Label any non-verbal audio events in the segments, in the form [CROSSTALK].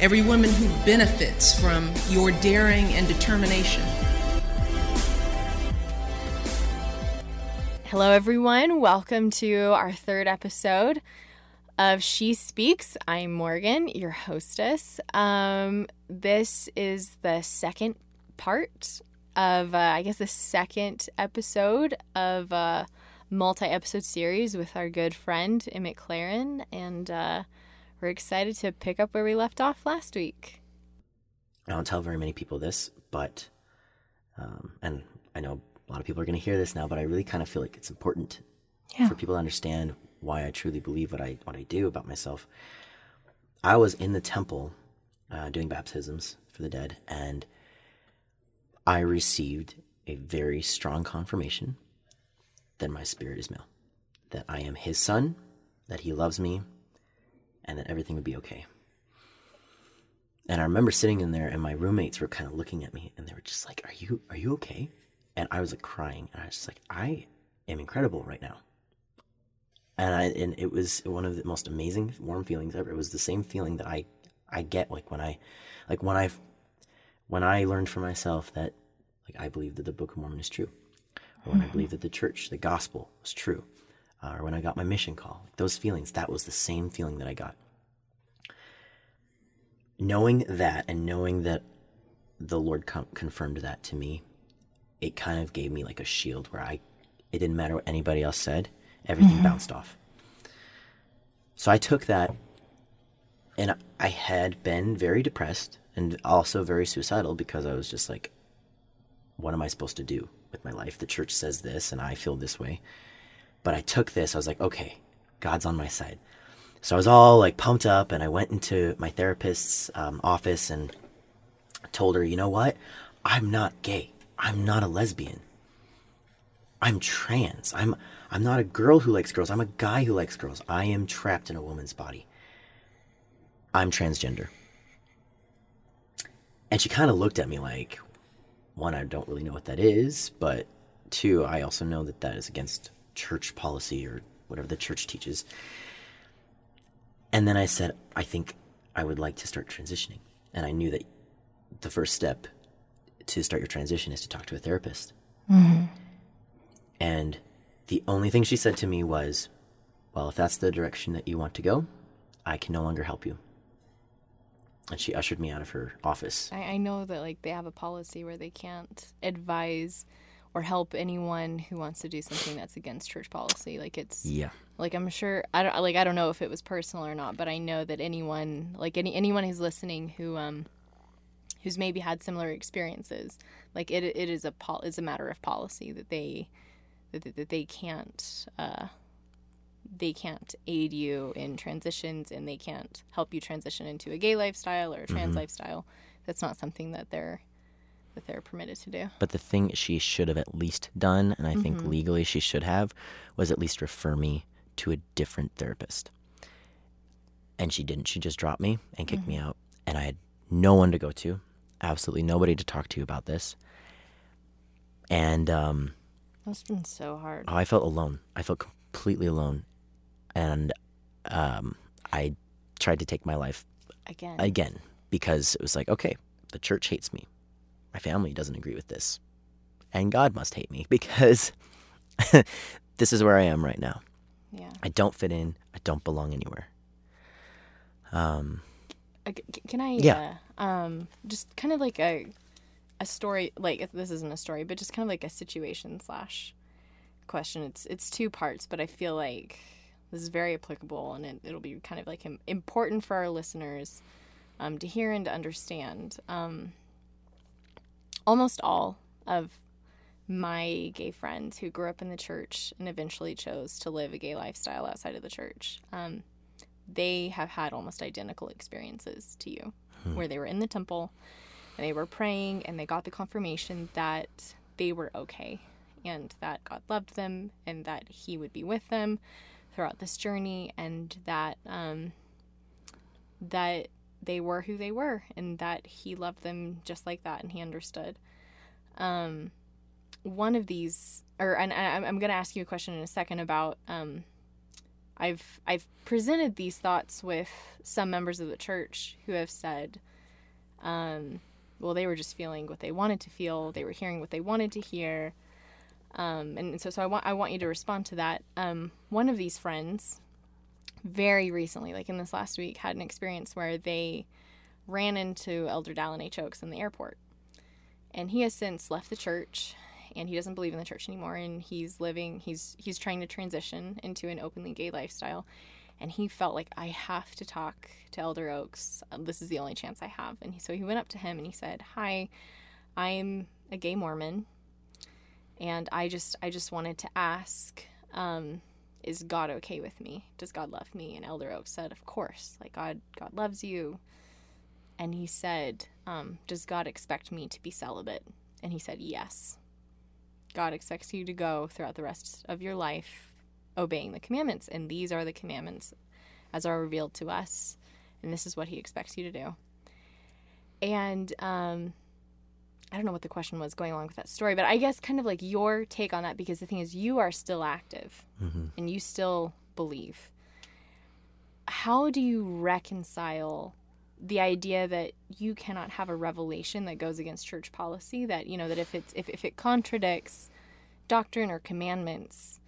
every woman who benefits from your daring and determination. Hello, everyone. Welcome to our third episode of She Speaks. I'm Morgan, your hostess. Um, this is the second part of, uh, I guess, the second episode of a multi episode series with our good friend Emmett Claren. And uh, we're excited to pick up where we left off last week. I don't tell very many people this, but, um, and I know a lot of people are going to hear this now, but I really kind of feel like it's important Yeah. for people to understand why I truly believe what I what I do about myself. I was in the temple uh, doing baptisms for the dead, and I received a very strong confirmation that my spirit is male, that I am His son, that He loves me, and that everything would be okay. And I remember sitting in there, and my roommates were kind of looking at me, and they were just like, "Are you are you okay?" And I was like crying, and I was just like, "I am incredible right now." And I and it was one of the most amazing, warm feelings ever. It was the same feeling that I I get like when I like when I when I learned for myself that like I believe that the Book of Mormon is true, or when I mm-hmm. believe that the church, the gospel, was true, uh, or when I got my mission call. Like those feelings, that was the same feeling that I got knowing that and knowing that the Lord com- confirmed that to me, it kind of gave me like a shield where I, it didn't matter what anybody else said, everything bounced off. So I took that, and I had been very depressed and also very suicidal because I was just like, what am I supposed to do with my life? The church says this, and I feel this way. But I took this, I was like, okay, God's on my side. So I was all like pumped up, and I went into my therapist's um, office and told her, you know what? I'm not gay. I'm not a lesbian. I'm trans. I'm I'm not a girl who likes girls. I'm a guy who likes girls. I am trapped in a woman's body. I'm transgender. And she kind of looked at me like, one, I don't really know what that is, but two, I also know that that is against church policy or whatever the church teaches. And then I said, I think I would like to start transitioning. And I knew that the first step to start your transition is to talk to a therapist. Mm-hmm. And the only thing she said to me was, Well, if that's the direction that you want to go, I can no longer help you. And she ushered me out of her office. I, I know that like they have a policy where they can't advise or help anyone who wants to do something that's against church policy. Like it's Yeah. like I'm sure I don't like I don't know if it was personal or not, but I know that anyone like any anyone who's listening who um who's maybe had similar experiences, like it it is a pol- is a matter of policy that they that, that they can't uh they can't aid you in transitions and they can't help you transition into a gay lifestyle or a trans lifestyle. That's not something that they're that they're permitted to do. But the thing she should have at least done, and I think legally she should have, was at least refer me to a different therapist. And she didn't. She just dropped me and kicked me out. And I had no one to go to, absolutely nobody to talk to about this. And um, That's been so hard. oh, I felt alone. I felt completely alone. And um, I tried to take my life Again. again because it was like, okay, the church hates me. My family doesn't agree with this. And God must hate me [LAUGHS] because [LAUGHS] this is where I am right now. yeah. I don't fit in. I don't belong anywhere. Um, Uh, Can I? Yeah. Uh, um, just kind of like a a story. Like this isn't a story, but just kind of like a situation slash question. It's it's two parts, but I feel like this is very applicable, and it, it'll be kind of like important for our listeners um, to hear and to understand. Um, almost all of my gay friends who grew up in the church and eventually chose to live a gay lifestyle outside of the church. Um, they have had almost identical experiences to you, where they were in the temple and they were praying and they got the confirmation that they were okay and that God loved them and that He would be with them throughout this journey and that um, that they were who they were and that He loved them just like that and He understood. Um, one of these, or and I, I'm going to ask you a question in a second about. Um, I've I've presented these thoughts with some members of the church who have said, um, well, they were just feeling what they wanted to feel. They were hearing what they wanted to hear. Um, and so, so I want I want you to respond to that. Um, one of these friends, very recently, like in this last week, had an experience where they ran into Elder Dallin H. Oaks in the airport, and he has since left the church, and he doesn't believe in the church anymore, and he's living he's he's trying to transition into an openly gay lifestyle, and he felt like I have to talk to Elder Oaks. This is the only chance I have, and so he went up to him and he said, "Hi, I'm a gay Mormon." and i just i just wanted to ask um, is god okay with me? Does god love me? And elder oak said of course. Like god god loves you. And he said um, does god expect me to be celibate? And he said yes. God expects you to go throughout the rest of your life obeying the commandments and these are the commandments as are revealed to us and this is what he expects you to do. And um, I don't know what the question was going along with that story, but I guess kind of like your take on that because the thing is, you are still active Mm-hmm. and you still believe. How do you reconcile the idea that you cannot have a revelation that goes against church policy? That you know that if it's if, if it contradicts doctrine or commandments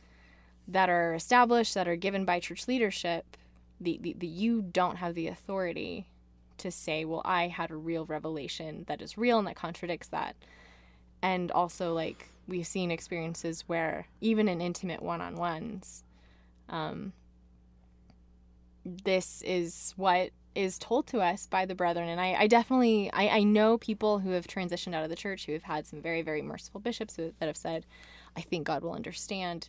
that are established that are given by church leadership, the, the, the you don't have the authority to say, well, I had a real revelation that is real and that contradicts that. And also, like, we've seen experiences where, even in intimate one on ones, um, this is what is told to us by the brethren. And I, I definitely, I, I know people who have transitioned out of the church who have had some very, very merciful bishops who, that have said, I think God will understand.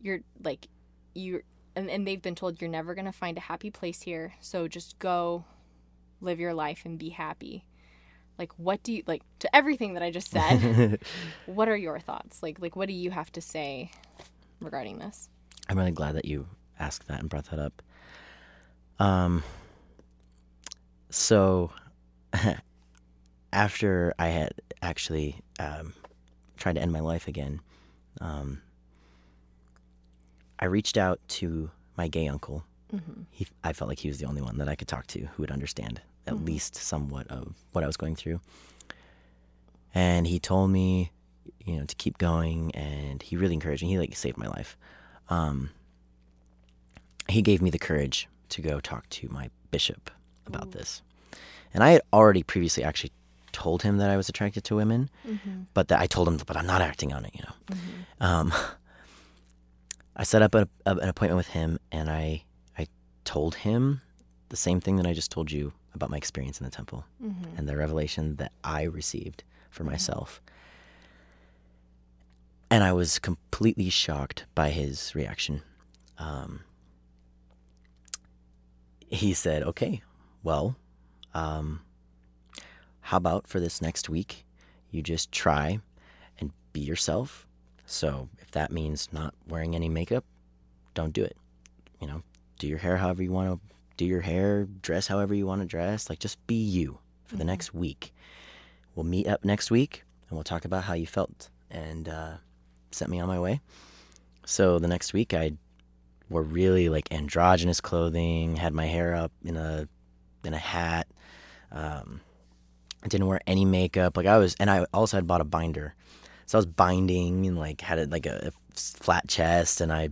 You're like, you're, and, and they've been told you're never going to find a happy place here. So just go live your life and be happy like what do you like to everything that i just said [LAUGHS] what are your thoughts like like what do you have to say regarding this I'm really glad that you asked that and brought that up. Um, so [LAUGHS] after I had actually um, tried to end my life again, um, I reached out to my gay uncle. He, I felt like he was the only one that I could talk to who would understand at least somewhat of what I was going through. And he told me, you know, to keep going, and he really encouraged me. He like saved my life. Um, he gave me the courage to go talk to my bishop about this. And I had already previously actually told him that I was attracted to women, but that I told him, but I'm not acting on it, you know. Um, [LAUGHS] I set up a, a, an appointment with him, and I told him the same thing that I just told you about my experience in the temple and the revelation that I received for myself. And I was completely shocked by his reaction. Um, he said, "Okay, well, um, how about for this next week, you just try and be yourself. So if that means not wearing any makeup, don't do it. You know, do your hair however you want to do your hair, dress however you want to dress. Like just be you for the next week. We'll meet up next week and we'll talk about how you felt and uh, set me on my way. So the next week I wore really like androgynous clothing, had my hair up in a in a hat. Um, I didn't wear any makeup. Like I was, and I also had bought a binder, so I was binding and like had a, like a, a flat chest, and I.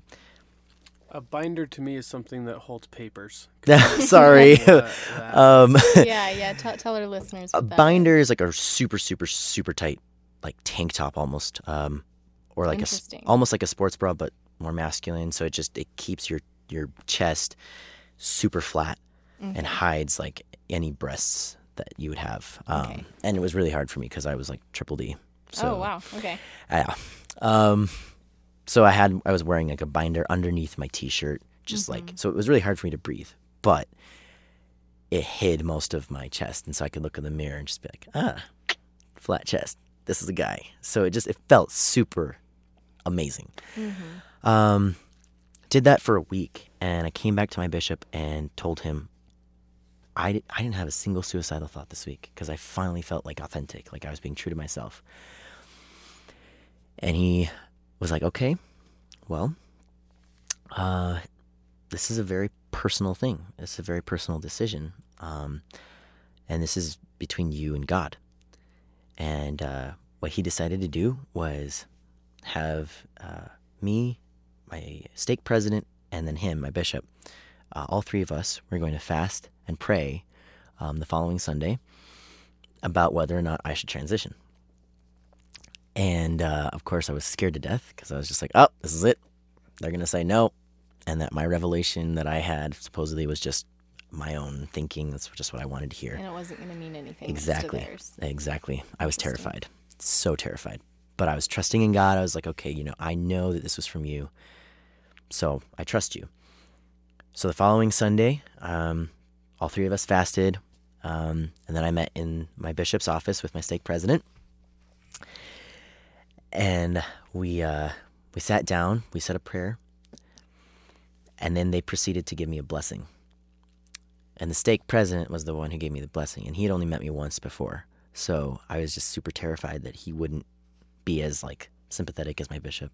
A binder to me is something that holds papers. [LAUGHS] [LAUGHS] sorry. That- that- um, yeah yeah [LAUGHS] tell, tell our listeners a binder is like a super super super tight like tank top almost um or like a s- Interesting. almost like a sports bra but more masculine so it just it keeps your your chest super flat Mm-hmm. and hides like any breasts that you would have um Okay. and it was really hard for me because i was like triple d so oh wow okay yeah um so i had i was wearing like a binder underneath my t-shirt just like Mm-hmm. so it was really hard for me to breathe but it hid most of my chest and so i could look in the mirror and just be like ah flat chest. This is a guy. So it just it felt super amazing. Um, did that for a week, and I came back to my bishop and told him I, I didn't have a single suicidal thought this week because I finally felt like authentic, like I was being true to myself. And he was like, okay, well, uh, this is a very personal thing. It's a very personal decision. Um, and this is between you and God. And uh, what he decided to do was have uh, me, my stake president, and then him, my bishop, uh, all three of us, we're going to fast and pray um, the following Sunday about whether or not I should transition. And uh, of course, I was scared to death because I was just like, oh, this is it. They're going to say no. And that my revelation that I had supposedly was just my own thinking. That's just what I wanted to hear. And it wasn't going to mean anything. Exactly. theirs. Exactly. I was terrified. So terrified. But I was trusting in God. I was like, okay, you know, I know that this was from you. So I trust you. So the following Sunday, um, all three of us fasted. Um, and then I met in my bishop's office with my stake president. And we uh, we sat down, we said a prayer, and then they proceeded to give me a blessing. And the stake president was the one who gave me the blessing, and he had only met me once before. So I was just super terrified that he wouldn't be as like sympathetic as my bishop.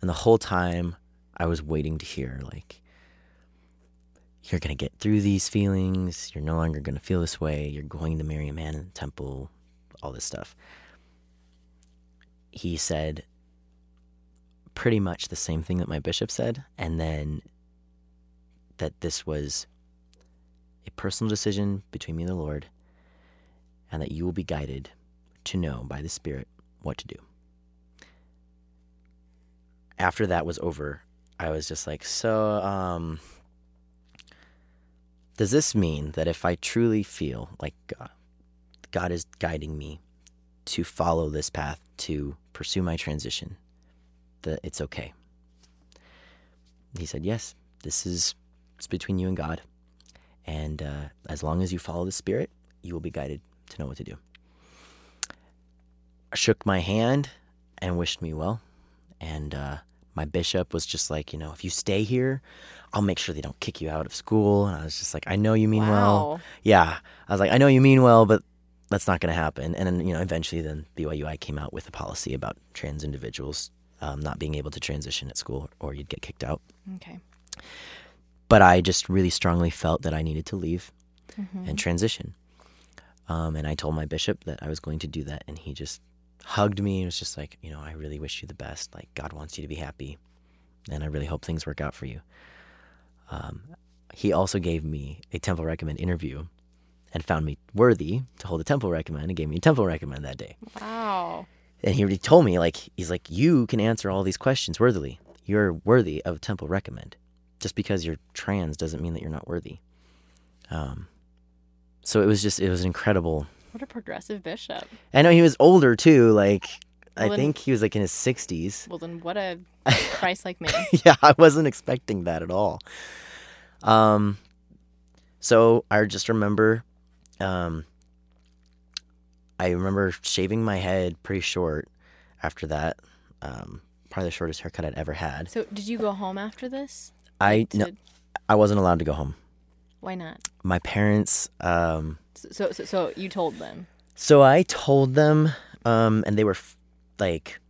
And the whole time I was waiting to hear like you're going to get through these feelings, you're no longer going to feel this way, you're going to marry a man in the temple, all this stuff. He said pretty much the same thing that my bishop said, and then that this was a personal decision between me and the Lord, and that you will be guided to know by the Spirit what to do. After that was over, I was just like, so, um, does this mean that if I truly feel like God, God is guiding me to follow this path to pursue my transition, that it's okay? He said, yes, this is it's between you and God. And uh, as long as you follow the Spirit, you will be guided to know what to do. Shook my hand and wished me well. And uh, my bishop was just like, you know, if you stay here, I'll make sure they don't kick you out of school. And I was just like, I know you mean well. Yeah. I was like, I know you mean well, but that's not going to happen. And then, you know, eventually then BYUI came out with a policy about trans individuals um, not being able to transition at school or you'd get kicked out Okay. but I just really strongly felt that I needed to leave and transition. Um, and I told my bishop that I was going to do that, and he just hugged me and was just like, you know, I really wish you the best. Like, God wants you to be happy, and I really hope things work out for you. Um, he also gave me a Temple Recommend interview and found me worthy to hold a Temple Recommend and gave me a Temple Recommend that day. Wow. And he already told me, like, he's like, you can answer all these questions worthily. You're worthy of a temple recommend. Just because you're trans doesn't mean that you're not worthy. Um, so it was just, it was incredible. What a progressive bishop. I know he was older too. Like, I then- think he was like in his 60s. Well, then what a [LAUGHS] Christ like man. [LAUGHS] yeah, I wasn't expecting that at all. Um, so I just remember, um, I remember shaving my head pretty short after that. Um, probably the shortest haircut I'd ever had. So, did you go home after this? I Like, no, I wasn't allowed to go home. Why not? My parents, um, So, so, so you told them. so I told them, um, and they were f- like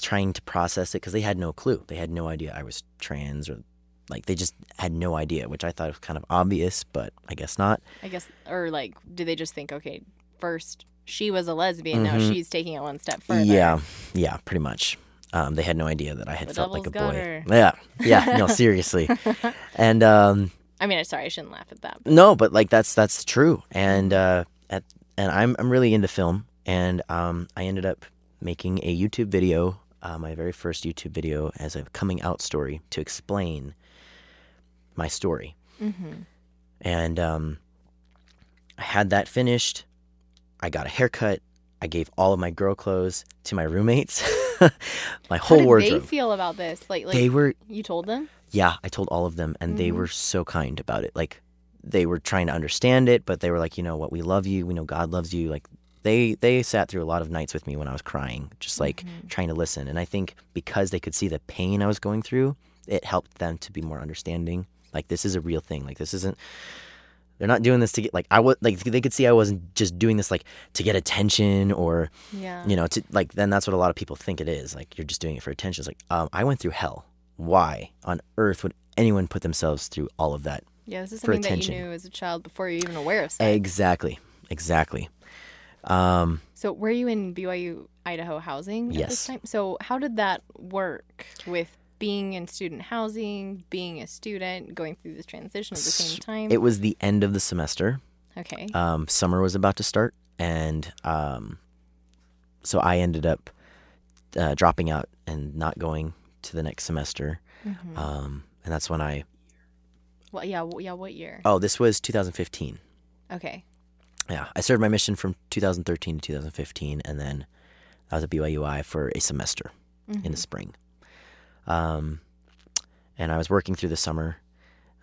trying to process it because they had no clue. They had no idea I was trans or like they just had no idea, which I thought was kind of obvious, but I guess not. I guess, or like, do they just think, okay, first she was a lesbian, now she's taking it one step further? Mm-hmm. Yeah, yeah, pretty much. Um, they had no idea that I had The felt like a boy. her. Yeah, yeah, no, [LAUGHS] seriously. [LAUGHS] and um, I mean, I'm sorry, I shouldn't laugh at that. no, but like that's that's true. And uh, at and I'm I'm really into film, and um, I ended up making a YouTube video, uh, my very first YouTube video, as a coming out story to explain my story. And um, I had that finished. I got a haircut. I gave all of my girl clothes to my roommates. [LAUGHS] my How whole did wardrobe. they feel about this? Like, like they were you told them? yeah, I told all of them, and they Mhm. were so kind about it. Like, they were trying to understand it, but they were like, you know what, we love you. We know God loves you. Like they they sat through a lot of nights with me when I was crying, just like trying to listen. And I think because they could see the pain I was going through, it helped them to be more understanding. Like this is a real thing. Like this isn't. They're not doing this to get like I was like they could see I wasn't just doing this like to get attention or Yeah. you know to like then that's what a lot of people think it is like you're just doing it for attention. It's like um, I went through hell. Why on earth would anyone put themselves through all of that? Yeah, this is something that you knew as a child before you're even aware of sex. Exactly, exactly. Um, So were you in BYU Idaho housing at Yes. this time? So how did that work with being in student housing, being a student, going through this transition at the same time? it was the end of the semester. okay. um, summer was about to start, and um, so I ended up uh, dropping out and not going to the next semester. Mm-hmm. Um, and that's when I well, yeah, yeah. What year? oh this was 2015. Okay. Yeah, I served my mission from 2013 to 2015, and then I was at BYUI for a semester in the spring. Um, and I was working through the summer,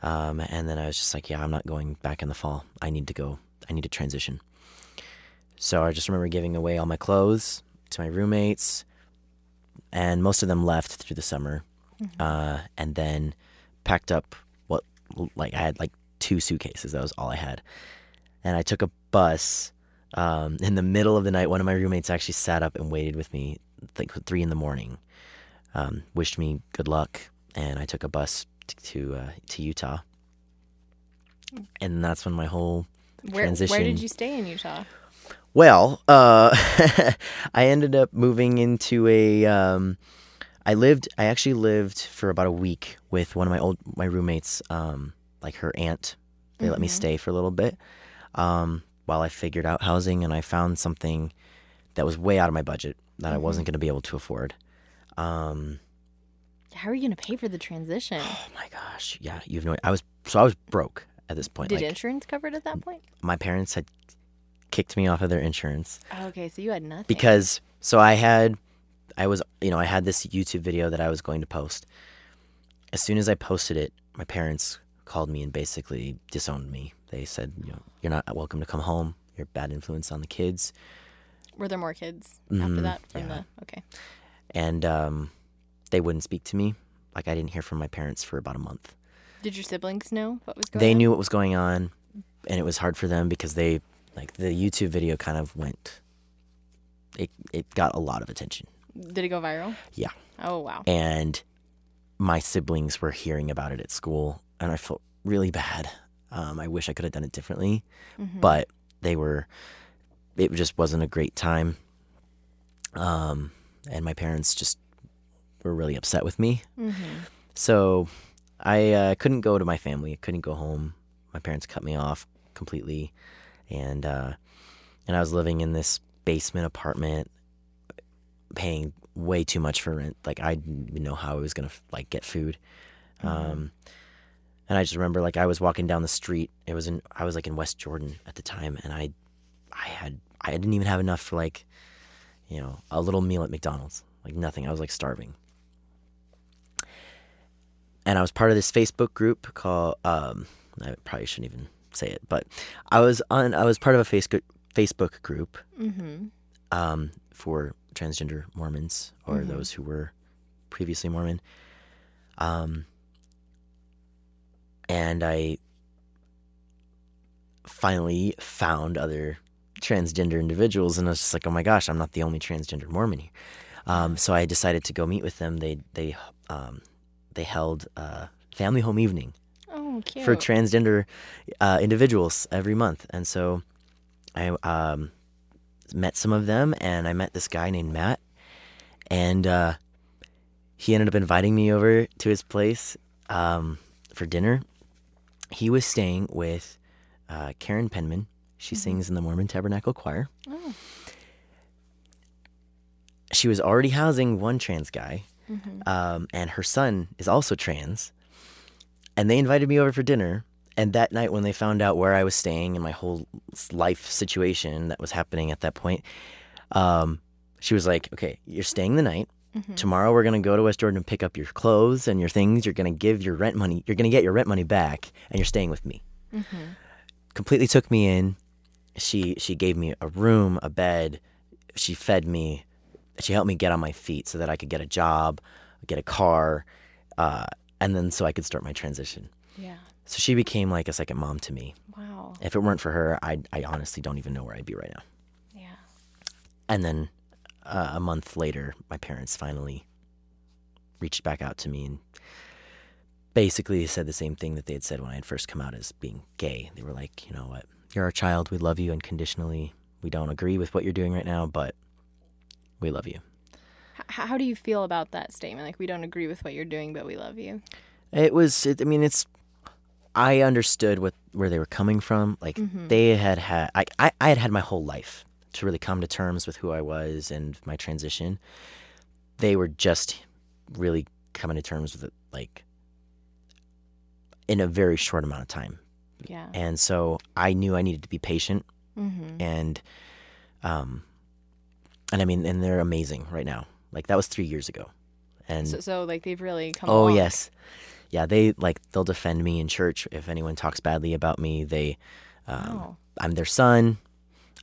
um, and then I was just like, yeah, I'm not going back in the fall. I need to go. I need to transition. So I just remember giving away all my clothes to my roommates, and most of them left through the summer, uh, and then packed up what like I had like two suitcases. That was all I had and I took a bus. Um, in the middle of the night, one of my roommates actually sat up and waited with me, like three in the morning. Um, wished me good luck, and I took a bus t- to uh, to Utah. And that's when my whole Where transition. where did you stay in Utah? Well, uh, [LAUGHS] I ended up moving into a. Um, I lived. I actually lived for about a week with one of my old my roommates. Um, like her aunt, they let me stay for a little bit, um, while I figured out housing, and I found something that was way out of my budget that I wasn't going to be able to afford. Um, How are you going to pay for the transition? oh my gosh, yeah, you've no. I was so I was broke at this point. Did like insurance cover it at that point? my parents had kicked me off of their insurance. Oh, okay, so you had nothing. because so I had I was you know I had this YouTube video that I was going to post. As soon as I posted it, my parents called me and basically disowned me. They said, you know, you're not welcome to come home. You're a bad influence on the kids. were there more kids after Mhm, that from yeah. the Okay. And um, they wouldn't speak to me. Like I didn't hear from my parents for about a month. Did your siblings know what was going They on? knew what was going on and it was hard for them because they like the YouTube video kind of went it it got a lot of attention. Did it go viral? Yeah. Oh, wow. and my siblings were hearing about it at school and i felt really bad um, i wish i could have done it differently but they were it just wasn't a great time. Um, and my parents just were really upset with me. So i uh, couldn't go to my family i couldn't go home. My parents cut me off completely. And uh, and i was living in this basement apartment paying way too much for rent. Like I didn't even know how I was gonna like get food. Um, and I just remember like I was walking down the street. It was in I was like in West Jordan at the time, and I I had I didn't even have enough for like you know a little meal at McDonald's. Like nothing. I was like starving. And I was part of this Facebook group called um, I probably shouldn't even say it, but I was on I was part of a Facebook Facebook group Mm-hmm. um, for transgender Mormons or those who were previously Mormon. Um, and I finally found other transgender individuals, and I was just like, "Oh my gosh, I'm not the only transgender Mormon here." Um, so I decided to go meet with them. They they um, they held a family home evening Oh, for transgender uh, individuals every month, and so I um, met some of them, and I met this guy named Matt, and uh, he ended up inviting me over to his place um, for dinner. He was staying with uh, Karen Penman. She sings in the Mormon Tabernacle Choir. Oh. She was already housing one trans guy, um, and her son is also trans. And they invited me over for dinner. And that night, when they found out where I was staying and my whole life situation that was happening at that point, um, she was like, "Okay, you're staying the night. Tomorrow, we're gonna go to West Jordan and pick up your clothes and your things. You're gonna give your rent money. You're gonna get your rent money back, and you're staying with me." Completely took me in. She she gave me a room, a bed. She fed me. She helped me get on my feet so that I could get a job, get a car, uh, and then so I could start my transition. Yeah. So she became like a second mom to me. Wow. If it weren't for her, I I honestly don't even know where I'd be right now. Yeah. And then uh, a month later, my parents finally reached back out to me and basically said the same thing that they had said when I had first come out as being gay. They were like, you know what, you're our child. We love you unconditionally. We don't agree with what you're doing right now, but we love you. H- how do you feel about that statement? Like, we don't agree with what you're doing, but we love you. It was. It, I mean, it's. I understood what where they were coming from. Like they had had. I, I I had had my whole life to really come to terms with who I was and my transition. They were just really coming to terms with it, like in a very short amount of time. Yeah. And so I knew I needed to be patient Mm-hmm. and um and I mean and they're amazing right now. Like that was 3 years ago. And So, so like, they've really come. Oh along. yes, yeah. They like they'll defend me in church if anyone talks badly about me. They, um, Wow. I'm their son.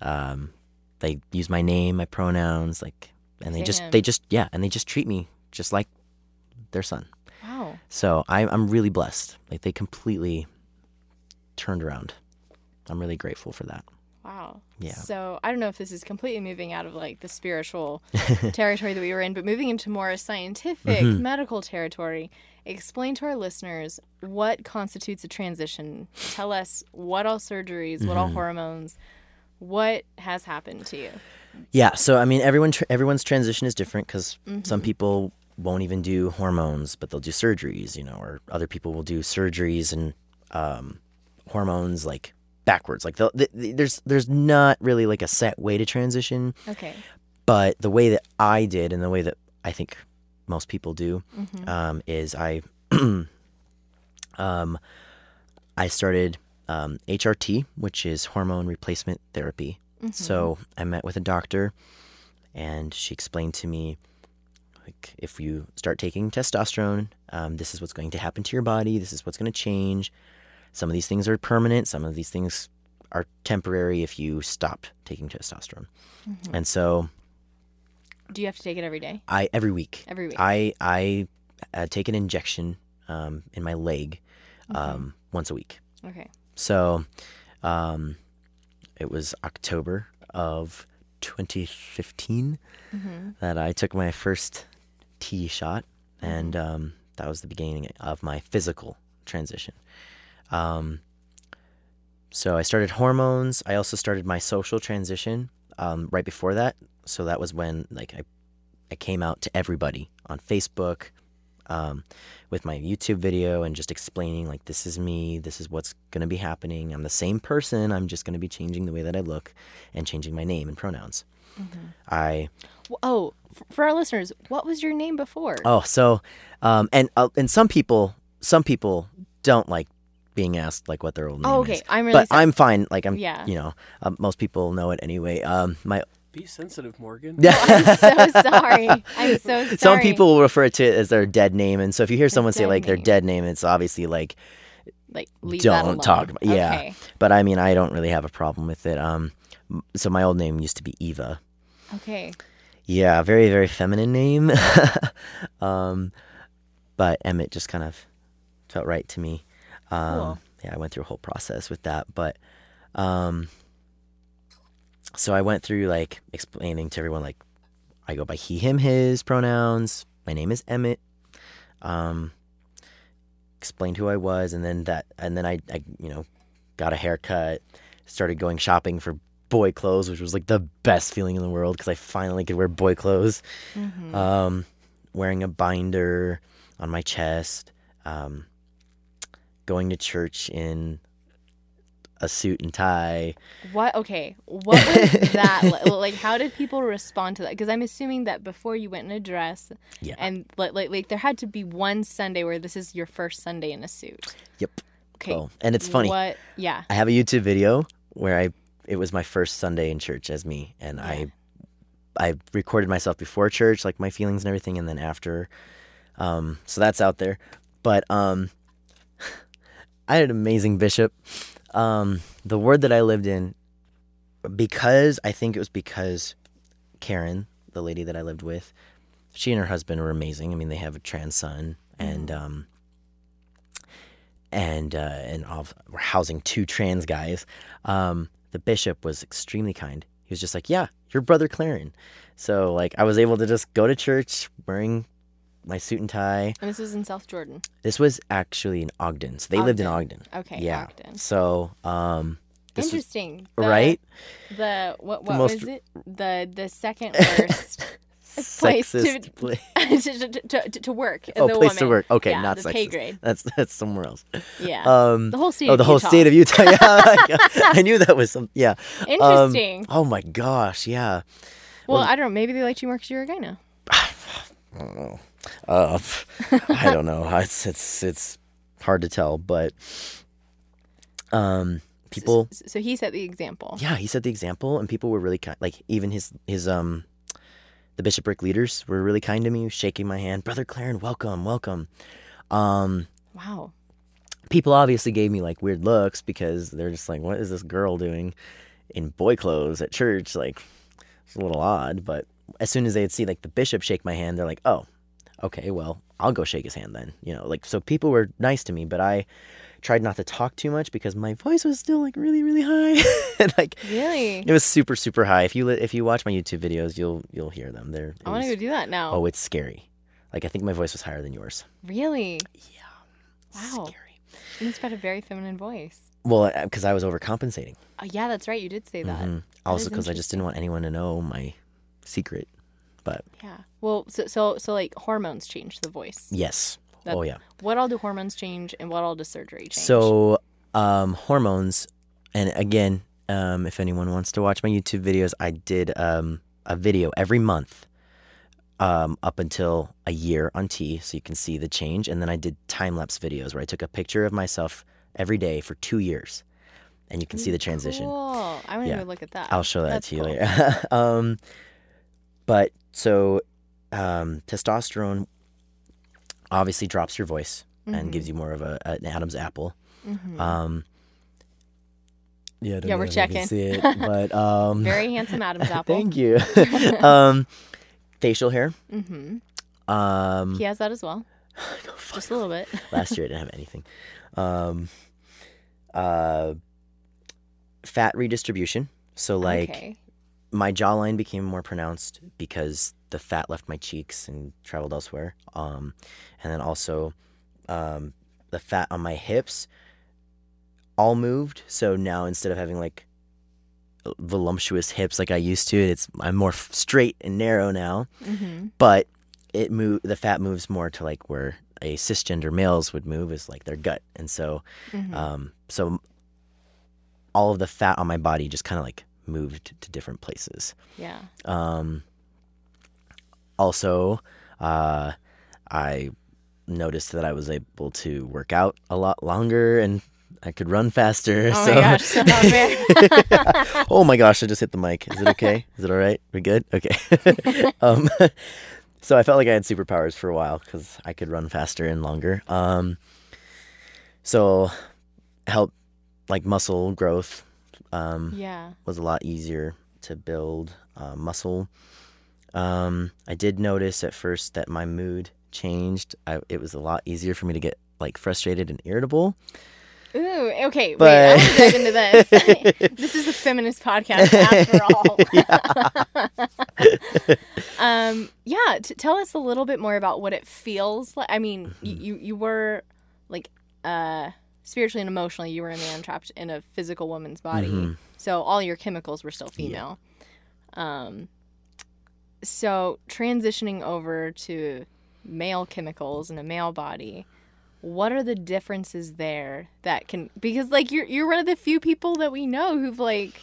Um, they use my name, my pronouns, like, and they just they just yeah, and they just treat me just like their son. Wow. So I, I'm really blessed. Like they completely turned around. I'm really grateful for that. Wow. Yeah. So I don't know if this is completely moving out of like the spiritual [LAUGHS] territory that we were in, but moving into more scientific Mm-hmm. medical territory. Explain to our listeners what constitutes a transition. Tell us what all surgeries, what all Mm-hmm. hormones, what has happened to you. Yeah, so I mean, everyone tr- everyone's transition is different because some people won't even do hormones, but they'll do surgeries, you know, or other people will do surgeries and um, hormones like backwards. Like they'll- th- th- there's there's not really like a set way to transition, Okay. but the way that I did and the way that I think most people do um, is I [CLEARS THROAT] um, I started um, HRT, which is hormone replacement therapy. So I met with a doctor, and she explained to me, like, if you start taking testosterone, um, this is what's going to happen to your body. This is what's going to change. Some of these things are permanent. Some of these things are temporary if you stop taking testosterone. And so Do you have to take it every day? I every week. Every week. I I uh, take an injection um, in my leg um, once a week. Okay. So um, it was October of 2015 that I took my first T shot, and um, that was the beginning of my physical transition. Um, so I started hormones. I also started my social transition um, right before that. So that was when like I, I came out to everybody on Facebook um, with my YouTube video and just explaining like this is me, this is what's gonna be happening. I'm the same person. I'm just gonna be changing the way that I look and changing my name and pronouns. I Oh, for our listeners, what was your name before? oh so um, and uh, and some people some people don't like being asked like what their old name Oh, is. okay. I'm really but. I'm fine. Like I'm Yeah. you know um, most people know it anyway. Um, my Be sensitive, Morgan. [LAUGHS] I'm so sorry. I'm so [LAUGHS] sorry. some people will refer to it as their dead name, and so if you hear someone say dead like their dead name, it's obviously like like leave that alone. don't talk about yeah but i mean i don't really have a problem with it um so my old name used to be eva Okay. yeah very very feminine name [LAUGHS] um but emmett just kind of felt right to me um Cool. yeah i went through a whole process with that but um so i went through like explaining to everyone like i go by he him his pronouns. My name is emmett. Um explained who I was, and then that, and then I, I, you know, got a haircut, started going shopping for boy clothes, which was like the best feeling in the world because I finally could wear boy clothes. Um, wearing a binder on my chest, um, going to church in a suit and tie. What? Okay. What was that li- [LAUGHS] like? How did people respond to that? Because I'm assuming that before you went in a dress, Yeah. and like, like like there had to be one Sunday where this is your first Sunday in a suit. Yep. Okay. Oh, and it's funny. What? Yeah. I have a YouTube video where I it was my first Sunday in church as me, and I I recorded myself before church, like my feelings and everything, and then after. Um, so that's out there. But um, [LAUGHS] I had an amazing bishop. Um, the ward that I lived in, because I think it was because Karen, the lady that I lived with, she and her husband were amazing. I mean, they have a trans son, and um, and uh, and of, we're housing two trans guys. Um, the bishop was extremely kind. He was just like, "Yeah, your brother Claren." So like, I was able to just go to church wearing my suit and tie. And this was in South Jordan. This was actually in Ogden. So they lived in Ogden. Okay, Yeah. Ogden. So um, this was- Interesting. The- right? The what what most- was it? The the second [LAUGHS] worst place to, Sexist [LAUGHS] pla- [LAUGHS] to, to, to, to work as oh, a place to work. Okay, Yeah, not the sexist. pay grade. That's that's somewhere else. Yeah. Um, the whole state. oh, of the whole Utah. state of Utah. Yeah, I knew that was some. Yeah. Um, Interesting. oh my gosh. Yeah. well, I don't know. Maybe they liked you more because you're a guy [SIGHS] now. Uh, I don't know. [LAUGHS] It's it's it's hard to tell, but um, people. S- So he set the example. Yeah, he set the example, and people were really kind. Like even his his um, the bishopric leaders were really kind to me, shaking my hand, brother Claren, welcome, welcome. Um, Wow. people obviously gave me like weird looks because they're just like, what is this girl doing in boy clothes at church? Like, it's a little odd. But as soon as they'd see like the bishop shake my hand, they're like, oh, okay, well, I'll go shake his hand then. You know, like so people were nice to me, but I tried not to talk too much because my voice was still like really, really high. [LAUGHS] like Really? it was super, super high. If you li- if you watch my YouTube videos, you'll you'll hear them. They're I want to go do that now. oh, it's scary. Like I think my voice was higher than yours. really? Yeah. Wow. Scary. And it's got a very feminine voice. Well, because I was overcompensating. Oh, yeah, that's right. You did say that. Mhm. That Also, because I just didn't want anyone to know my secret. But Yeah. Well, so so so like hormones change the voice. yes. That- oh yeah. What all do hormones change, and what all does surgery change? So um, hormones, and again, um, if anyone wants to watch my YouTube videos, I did um, a video every month um, up until a year on T, so you can see the change. And then I did time lapse videos where I took a picture of myself every day for two years, and you can see the transition. Cool. I want to Yeah. go look at that. I'll show that That's to you cool. later. [LAUGHS] um, but so um, testosterone obviously drops your voice Mm-hmm. and gives you more of a, an Adam's apple. Um, yeah, Yeah, we're checking. see it, [LAUGHS] but um, Very handsome Adam's [LAUGHS] apple. thank you. [LAUGHS] um, facial hair. hmm Um, He has that as well. Just a little bit. last year I didn't have anything. Um, uh, fat redistribution. So like okay. My jawline became more pronounced because the fat left my cheeks and traveled elsewhere. Um, and then also um, the fat on my hips all moved. So now instead of having like voluptuous hips like I used to, it's I'm more straight and narrow now. hmm But it move the fat moves more to like where a cisgender males would move is like their gut, and so hmm um, so all of the fat on my body just kind of like moved to different places. Yeah. Um, also, uh, I noticed that I was able to work out a lot longer and I could run faster. Oh so, my gosh, [LAUGHS] so [LAUGHS] oh my gosh, I just hit the mic. Is it okay? Is it all right? We good? Okay. [LAUGHS] um, so I felt like I had superpowers for a while because I could run faster and longer. Um, so help like muscle growth um, yeah. was a lot easier to build uh, muscle. Um, I did notice at first that my mood changed. I, it was a lot easier for me to get like frustrated and irritable. Ooh, okay. But- wait, I want to dive into this. [LAUGHS] this is a feminist podcast after [LAUGHS] all. yeah. [LAUGHS] um, yeah, t- tell us a little bit more about what it feels like. I mean, y- you you were like uh spiritually and emotionally, you were a man trapped in a physical woman's body. Mhm. So all your chemicals were still female. Um, so transitioning over to male chemicals in a male body what are the differences there that can because like you're you're one of the few people that we know who've like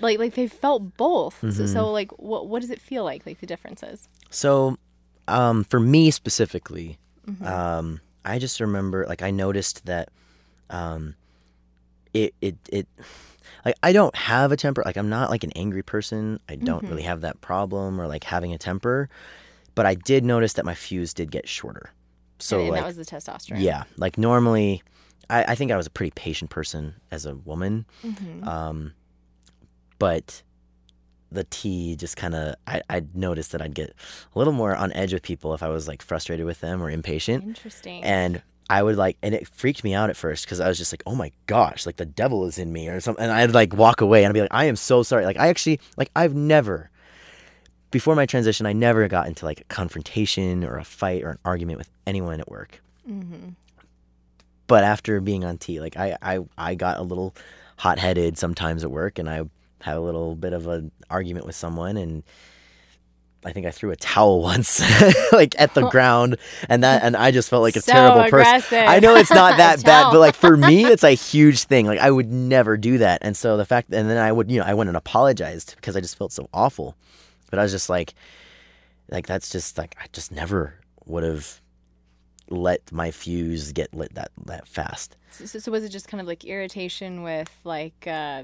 like like they've felt both so, so like what what does it feel like like the differences So, um, for me specifically, um, I just remember like I noticed that, um, it it it like I don't have a temper. Like I'm not like an angry person. I don't really have that problem or like having a temper, but I did notice that my fuse did get shorter. So and, and like that was the testosterone yeah, like normally, I, I think I was a pretty patient person as a woman. Um, but the T just kind of I I noticed that I'd get a little more on edge with people if I was like frustrated with them or impatient. Interesting. And I would like, and it freaked me out at first because I was just like, oh my gosh, like the devil is in me or something. And I'd like walk away and I'd be like, I am so sorry. Like, I actually, like, I've never, before my transition, I never got into like a confrontation or a fight or an argument with anyone at work. Mm-hmm. But after being on T, like, I, I, I got a little hot headed sometimes at work and I had a little bit of an argument with someone and I think I threw a towel [LAUGHS] once, like at the ground, and that, and I just felt like a So terrible person. I know it's not [LAUGHS] that bad, but like for me, it's a huge thing. Like I would never do that, and so the fact, and then I would, you know, I went and apologized because I just felt so awful. But I was just like, like that's just like I just never would have let my fuse get lit that that fast. so, so was it just kind of like irritation with like uh,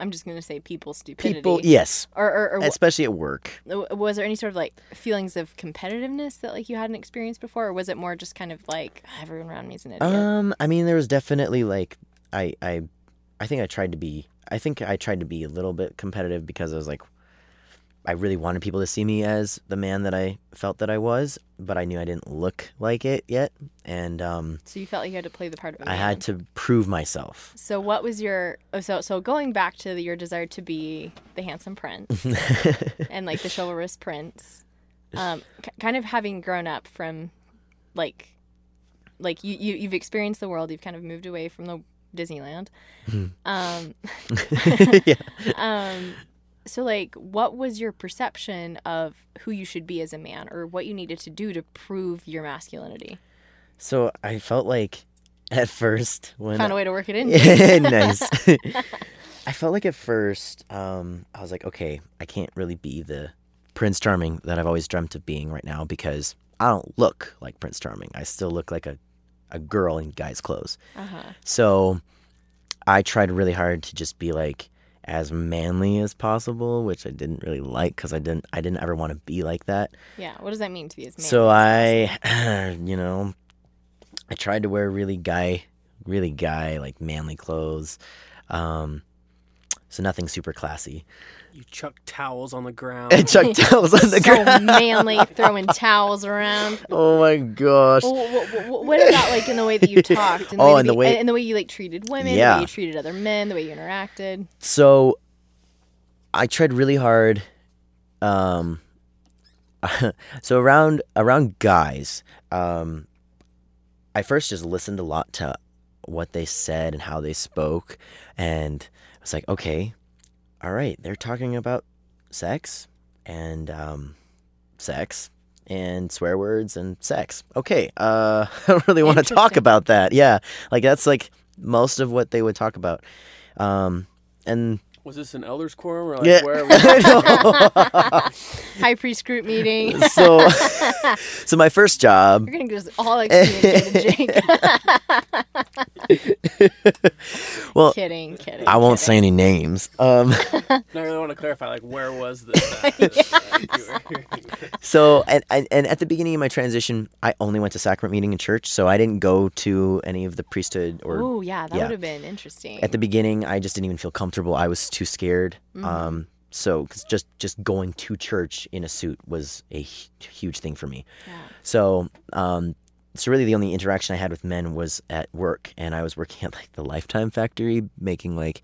I'm just gonna say people stupidity? People, yes, Or or, or especially at work. was there any sort of like feelings of competitiveness that like you hadn't experienced before, or was it more just kind of like everyone around me is an idiot? Um, I mean, there was definitely like I I I think I tried to be I think I tried to be a little bit competitive because I was like I really wanted people to see me as the man that I felt that I was, but I knew I didn't look like it yet, and um, so you felt like you had to play the part of a I had to prove myself. So what was your oh, so so going back to the, your desire to be the handsome prince [LAUGHS] and like the chivalrous prince, um, k- kind of having grown up from like like you, you you've experienced the world, you've kind of moved away from the Disneyland. Um, [LAUGHS] yeah. [LAUGHS] um, so like, what was your perception of who you should be as a man, or what you needed to do to prove your masculinity? So I felt like at first when Found a way to work it in. [LAUGHS] [LAUGHS] nice. I felt like at first, um, I was like, okay, I can't really be the Prince Charming that I've always dreamt of being right now because I don't look like Prince Charming. I still look like a, a girl in guy's clothes. Uh-huh. So I tried really hard to just be like as manly as possible, which I didn't really like because I didn't I didn't ever want to be like that. Yeah. What does that mean to be as man? So I, [CLEARS THROAT] you know, I tried to wear really guy, really guy like manly clothes. Um, so nothing super classy. You chuck towels on the ground. And Chuck [LAUGHS] towels on the so ground. manly, [LAUGHS] throwing towels around. Oh my gosh. What, what about like in the way that you [LAUGHS] talked? In the Oh, way and that the you- way- and the way you like treated women, the Yeah. way you treated other men, the way you interacted. So I tried really hard. Um, so around around guys, um, I first just listened a lot to what they said and how they spoke, and I was like, okay, all right, they're talking about sex and um, sex and swear words and sex. Okay, uh, [LAUGHS] I don't really want to talk about that. Yeah, like that's like most of what they would talk about. Um, and Was this an elders quorum or like yeah, where? [LAUGHS] [LAUGHS] High priest group meeting. [LAUGHS] so [LAUGHS] so my first job You're gonna just all excommunicate [LAUGHS] Jake. well kidding, kidding. i won't kidding. say any names um No, I really want to clarify. Like, where was this? at that you so and, and and at the beginning of my transition i only went to sacrament meeting in church so i didn't go to any of the priesthood or Oh yeah, that yeah. would have been interesting. at the beginning i just didn't even feel comfortable i was too scared um so 'cause just just going to church in a suit was a huge thing for me Yeah. so um so really the only interaction i had with men was at work and i was working [LAUGHS] at like the lifetime factory making like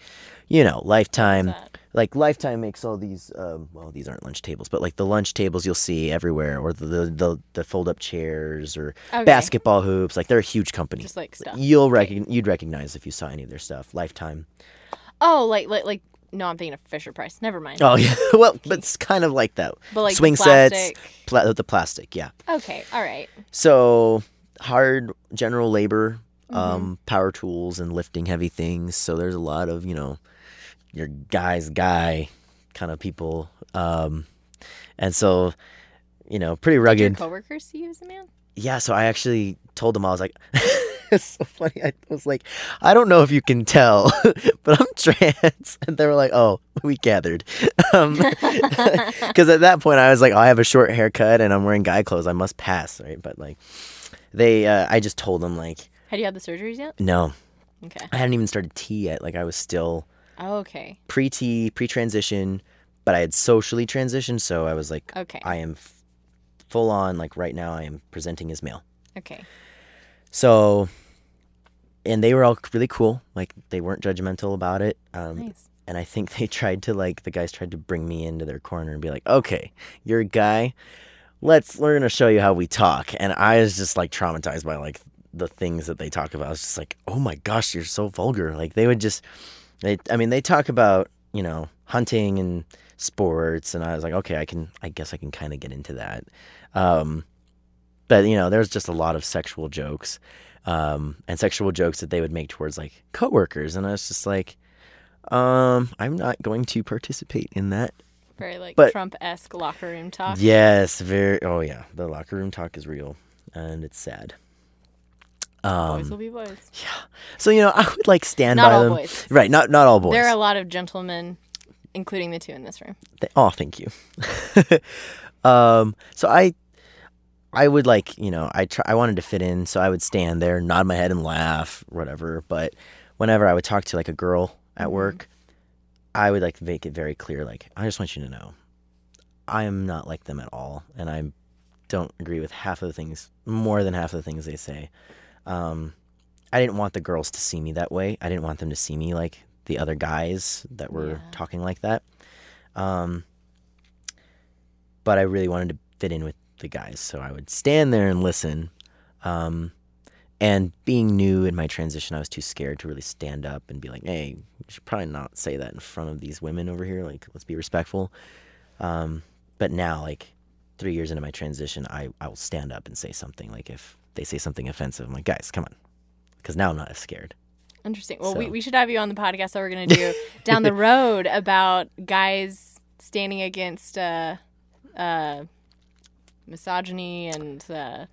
you know lifetime like lifetime makes all these um, well these aren't lunch tables but like the lunch tables you'll see everywhere or the the, the, the fold up chairs or Okay. basketball hoops like they're a huge company Just like stuff. you'll recogn you'd recognize if you saw any of their stuff lifetime Oh, like like like no, I'm thinking of Fisher Price. Never mind. oh [LAUGHS] yeah well but it's kind of like that But, like, swing sets pla- the plastic yeah Okay, all right. So hard general labor, Mm-hmm. um, power tools, and lifting heavy things. So there's a lot of you know, your guy's guy kind of people, um, and so you know, pretty Your rugged. coworkers see you as a man. Yeah. So I actually told them I was like. [LAUGHS] [LAUGHS] it's so funny. I was like, I don't know if you can tell, [LAUGHS] but I'm trans, [LAUGHS] and they were like, "Oh, we gathered," because at that point I was like, oh, "I have a short haircut and I'm wearing guy clothes. I must pass, right?" But like, they, uh, I just told them like, Had you had the surgeries yet? no, Okay. I hadn't even started T yet. Like I was still Oh, okay. pre T, pre transition, but I had socially transitioned. So I was like, Okay. I am f- full on. Like right now, I am presenting as male. Okay. So, and they were all really cool. Like they weren't judgmental about it. Um, Nice. And I think [LAUGHS] they tried to like the guys tried to bring me into their corner and be like, okay, you're a guy. Let's learn to show you how we talk. And I was just like traumatized by like the things that they talk about. I was just like, oh my gosh, you're so vulgar. Like they would just, they, I mean, they talk about you know hunting and sports, and I was like, okay, I can, I guess I can kind of get into that. Um, but you know, there's just a lot of sexual jokes, um, and sexual jokes that they would make towards like coworkers, and I was just like, um, I'm not going to participate in that. Very like But- Trump esque locker room talk. Yes, very. Oh yeah, the locker room talk is real, and it's sad. Um, boys will be boys. Yeah. so you know, I would like stand Not by all them. boys. Right, not not all boys. There are a lot of gentlemen, including the two in this room. Th- oh, thank you. [LAUGHS] um, so I, I would like, you know, I try, I wanted to fit in, so I would stand there, nod my head, and laugh, whatever. But whenever I would talk to like a girl at work, I would like make it very clear, like, I just want you to know, I am not like them at all, and I don't agree with half of the things, more than half of the things they say. Um, I didn't want the girls to see me that way. I didn't want them to see me like the other guys that were Yeah. talking like that. Um, but I really wanted to fit in with the guys, so I would stand there and listen. Um, and being new in my transition, I was too scared to really stand up and be like, "Hey, you should probably not say that in front of these women over here. Like, let's be respectful." Um, but now, like three years into my transition, I I will stand up and say something. Like if they say something offensive, I'm like, "Guys, come on," because now I'm not as scared. Interesting. Well, we, we should have you on the podcast that we're going to do down the [LAUGHS] road about guys standing against uh, uh, misogyny and uh,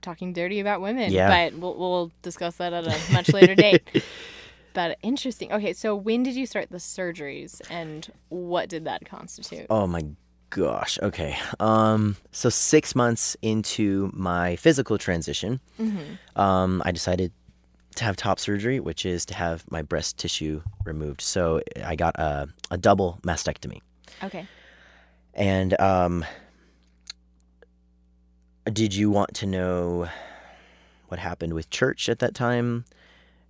talking dirty about women. Yeah. But we'll, we'll discuss that at a much later date. [LAUGHS] But interesting. Okay, so when did you start the surgeries and what did that constitute? Oh my gosh. Okay. Um. So six months into my physical transition, um, I decided to have top surgery, which is to have my breast tissue removed. So I got a a double mastectomy, Okay. and um. Did you want to know what happened with church at that time?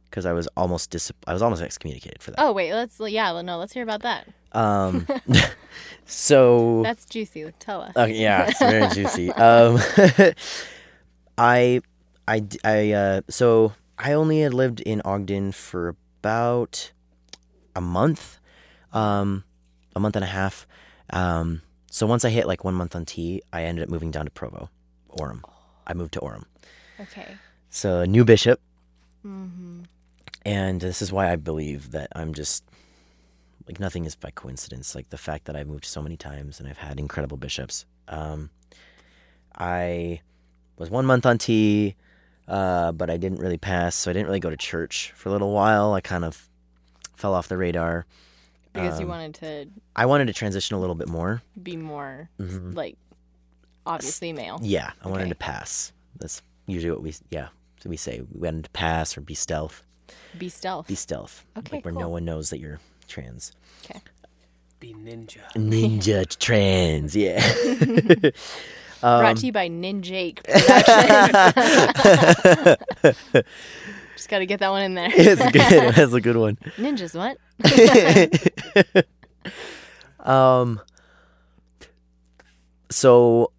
Because I was almost dis- I was almost excommunicated for that. Oh, wait, let's, yeah, no, let's hear about that. Um. [LAUGHS] so That's juicy. Tell us. Okay, yeah, it's very [LAUGHS] juicy. Um, [LAUGHS] I, I, I, uh, so I only had lived in Ogden for about a month, um, a month and a half. Um, so once I hit like one month on T, I ended up moving down to Provo, Orem. I moved to Orem. Okay. So a new bishop, Mm-hmm. and this is why I believe that I'm just like nothing is by coincidence. Like the fact that I've moved so many times and I've had incredible bishops. Um, I was one month on T, uh, but I didn't really pass, so I didn't really go to church for a little while. I kind of fell off the radar. Because you Um, wanted to I wanted to transition a little bit more. be more, Mhm. like, obviously male. Yeah, I wanted Okay. to pass. That's usually what we yeah so we say. We wanted to pass or be stealth. Be stealth. Be stealth. Okay, like where no one knows that you're trans. Okay. Be ninja. Ninja [LAUGHS] trans, yeah. [LAUGHS] Brought Um, to you by Ninjake [LAUGHS] Productions. Just got to get that one in there. it's good. That's a good one. Ninjas, what? um. So,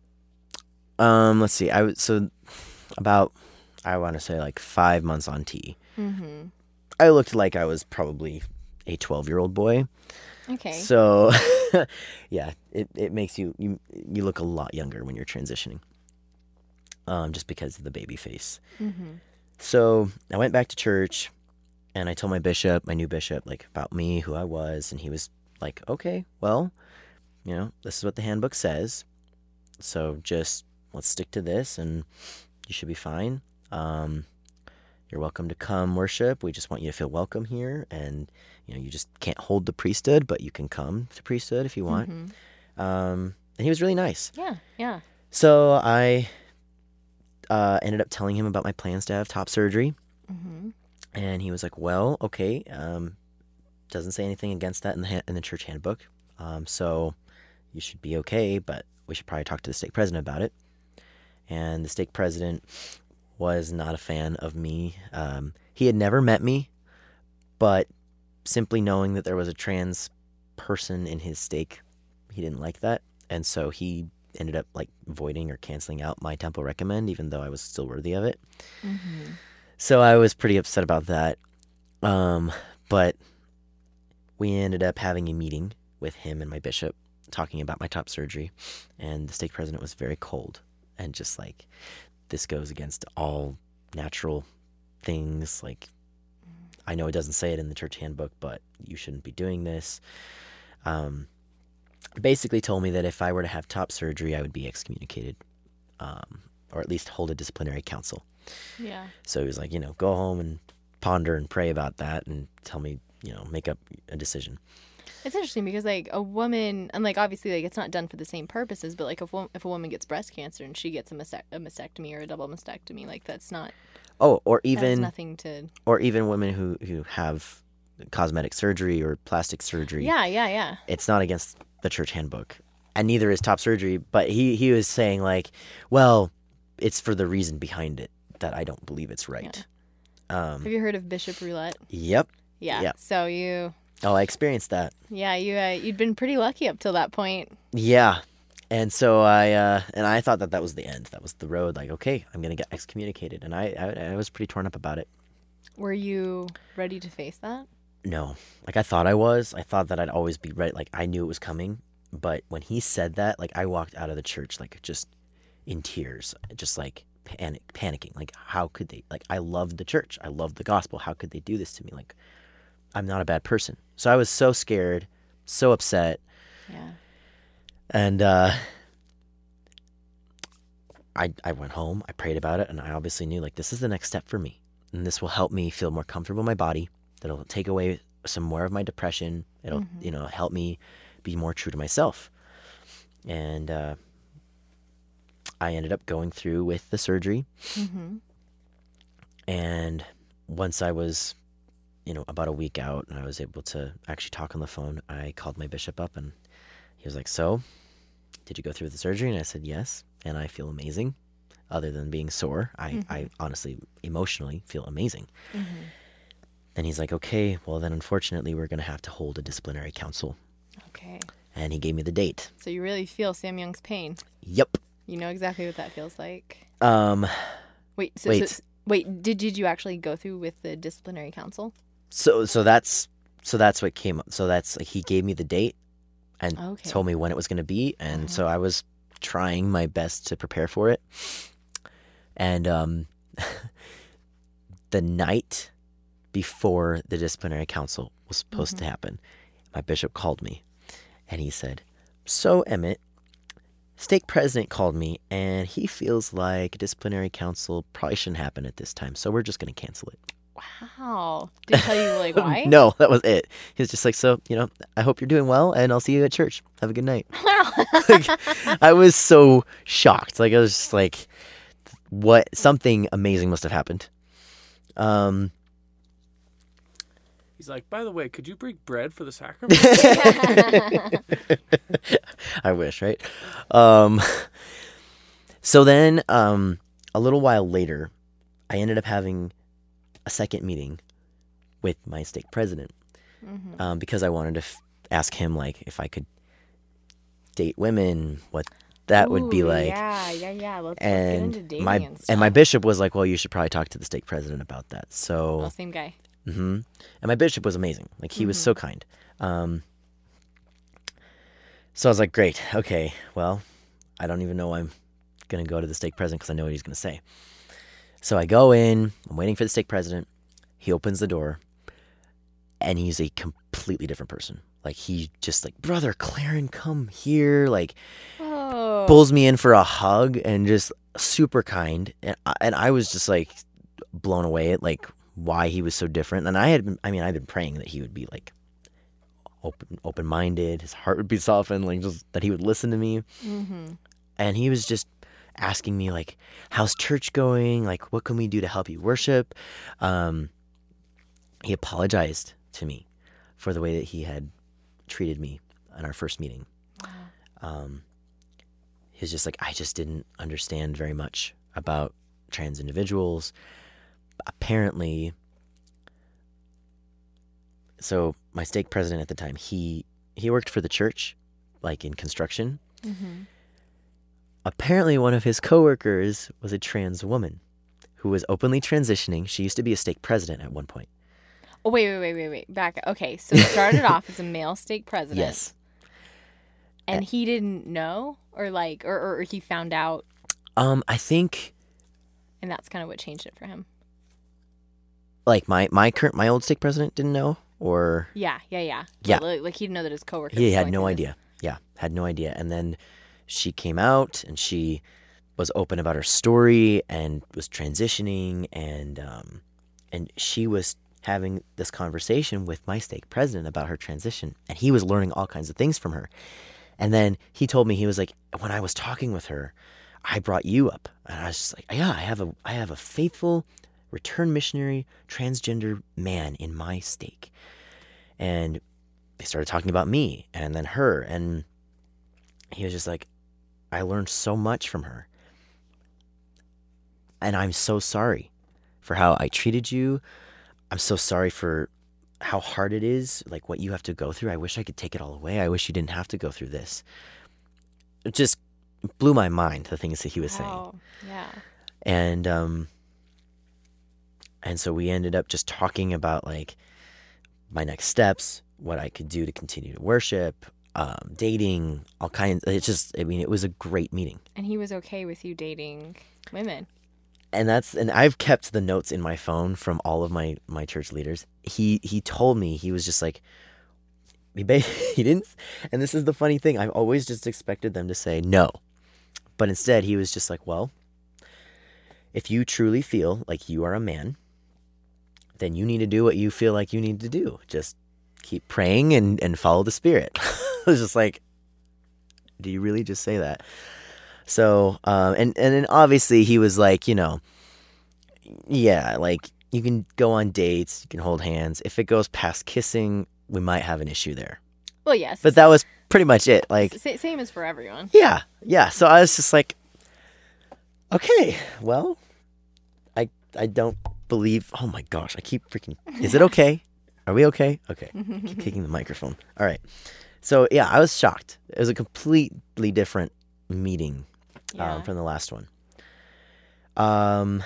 um, let's see. I was so about I want to say like five months on T. Mm-hmm. I looked like I was probably a twelve-year-old boy. Okay. So, [LAUGHS] yeah, it, it makes you, you you look a lot younger when you're transitioning. Um, just because of the baby face. mm-hmm. So I went back to church, and I told my bishop, my new bishop, like about me, who I was, and he was like, "Okay, well, you know, this is what the handbook says. So just let's stick to this, and you should be fine. Um, you're welcome to come worship. We just want you to feel welcome here, and you know, you just can't hold the priesthood, but you can come to priesthood if you want." Mhm. Um, and he was really nice. Yeah, yeah. So I uh, ended up telling him about my plans to have top surgery. Mm-hmm. And he was like, "Well, okay, um, doesn't say anything against that in the ha- in the church handbook, um, so you should be okay. But we should probably talk to the stake president about it." And the stake president was not a fan of me. Um, he had never met me, but simply knowing that there was a trans person in his stake, he didn't like that, and so he ended up like voiding or canceling out my temple recommend, even though I was still worthy of it. So I was pretty upset about that. Um, but we ended up having a meeting with him and my bishop talking about my top surgery, and the stake president was very cold and just like, this goes against all natural things. Like, I know it doesn't say it in the church handbook, but you shouldn't be doing this. Um, basically told me that if I were to have top surgery, I would be excommunicated, um, or at least hold a disciplinary council. Yeah. So he was like, you know, go home and ponder and pray about that and tell me, you know, make up a decision. It's interesting because like a woman, and like obviously like it's not done for the same purposes, but like if wo- if a woman gets breast cancer and she gets a, a mastectomy or a double mastectomy, like that's not Oh, or even nothing to. or even women who who have cosmetic surgery or plastic surgery. Yeah, yeah, yeah. It's not against the church handbook. And neither is top surgery, but he he was saying like, well, it's for the reason behind it that I don't believe it's right. Um Have you heard of Bishop Roulette? yep. Yeah. Yeah. So you, Oh, I experienced that. yeah, you uh, you'd been pretty lucky up till that point. Yeah. And so I uh, and I thought that that was the end. That was the road. Like, okay, I'm gonna get excommunicated, and I, I I was pretty torn up about it. Were you ready to face that? No, like I thought I was. I thought that I'd always be ready. Like I knew it was coming. But when he said that, like I walked out of the church like just in tears, just like panic, panicking. Like how could they? Like I loved the church. I loved the gospel. How could they do this to me? Like I'm not a bad person. So I was so scared, so upset. Yeah. And uh, I I went home. I prayed about it, and I obviously knew like this is the next step for me, and this will help me feel more comfortable in my body. That'll take away some more of my depression. It'll you know help me be more true to myself. And uh, I ended up going through with the surgery. Mm-hmm. And once I was, you know, about a week out and I was able to actually talk on the phone, I called my bishop up and he was like, So, did you go through the surgery? And I said, Yes. And I feel amazing. Other than being sore, I, I honestly, emotionally feel amazing. And he's like, Okay, well, then unfortunately, we're going to have to hold a disciplinary council. Okay. And he gave me the date. So you really feel Sam Young's pain. Yep. You know exactly what that feels like. Um, Wait. So, Wait. So, wait. Did did you actually go through with the disciplinary council? So so that's so that's what came up so that's like he gave me the date and Okay. told me when it was going to be and so i was trying my best to prepare for it. And um [LAUGHS] the night before the disciplinary council was supposed to happen my bishop called me and he said so emmett stake president called me and he feels like disciplinary council probably shouldn't happen at this time so we're just going to cancel it Wow. Did he tell you like [LAUGHS] why? no, that was it. He was just like, so, you know, I hope you're doing well and I'll see you at church. Have a good night. [LAUGHS] [LAUGHS] like, I was so shocked. Like, I was just like, what? Something amazing must have happened. Um, He's like, by the way, could you break bread for the sacrament? I wish, right? Um, so then, um, a little while later, I ended up having a second meeting with my stake president um, because I wanted to f- ask him like if I could date women, what that would be like. Yeah, yeah, yeah. Let's, let's And dating my and, and my bishop was like, "Well, you should probably talk to the stake president about that." So Oh, same guy. hmm And my bishop was amazing. Like he was so kind. Um, so I was like, great. Okay. Well, I don't even know I'm gonna go to the stake president because I know what he's gonna say. So I go in. I'm waiting for the stake president. He opens the door, and he's a completely different person. Like he just like, brother Claren, come here. Like Oh. pulls me in for a hug and just super kind and I, and I was just like blown away at like why he was so different and I had been I mean I'd been praying that he would be like open open minded his heart would be softened like just that he would listen to me Mm-hmm. and he was just asking me like how's church going like what can we do to help you worship um he apologized to me for the way that he had treated me in our first meeting. Um, he was just like, I just didn't understand very much about trans individuals. Apparently, so my stake president at the time, he he worked for the church, like in construction. Apparently, one of his coworkers was a trans woman who was openly transitioning. She used to be a stake president at one point. Oh wait, wait, wait, wait, wait. Back. Okay, so [LAUGHS] it started off as a male stake president. Yes. And he didn't know, or like, or, or he found out, Um, I think and that's kind of what changed it for him. like my my current my old stake president didn't know, or Yeah, yeah, yeah. Yeah. Like, like he didn't know that his coworker. he was had no this. idea. Yeah, had no idea. And then she came out and she was open about her story and was transitioning and um and she was having this conversation with my stake president about her transition and he was learning all kinds of things from her. And then he told me he was like when I was talking with her, I brought you up. And I was just like, yeah, I have a I have a faithful return missionary transgender man in my stake. And they started talking about me and then her and he was just like i learned so much from her. And i'm so sorry for how i treated you. I'm so sorry for how hard it is like what you have to go through. I wish i could take it all away. I wish you didn't have to go through this. It just blew my mind the things that he was saying. Yeah. and um and so we ended up just talking about like my next steps what i could do to continue to worship um dating all kinds it's just i mean it was a great meeting. And he was okay with you dating women. and that's and i've kept the notes in my phone from all of my my church leaders. He he told me he was just like he, ba- [LAUGHS] he didn't and this is the funny thing i've always just expected them to say no. But instead he was just like well if you truly feel like you are a man then you need to do what you feel like you need to do. Just keep praying and and follow the spirit [LAUGHS] i was just like do you really just say that so, um, and and then obviously he was like, you know, yeah, like you can go on dates, you can hold hands. If it goes past kissing, we might have an issue there. Well, yes. But that was pretty much it. Like, same as for everyone. yeah, yeah. So I was just like, okay, well, I I don't believe. Oh my gosh, I keep freaking. Is it okay? Are we okay? Okay. [LAUGHS] keep kicking the microphone. All right. So yeah, I was shocked. It was a completely different meeting Yeah. um, from the last one. Um.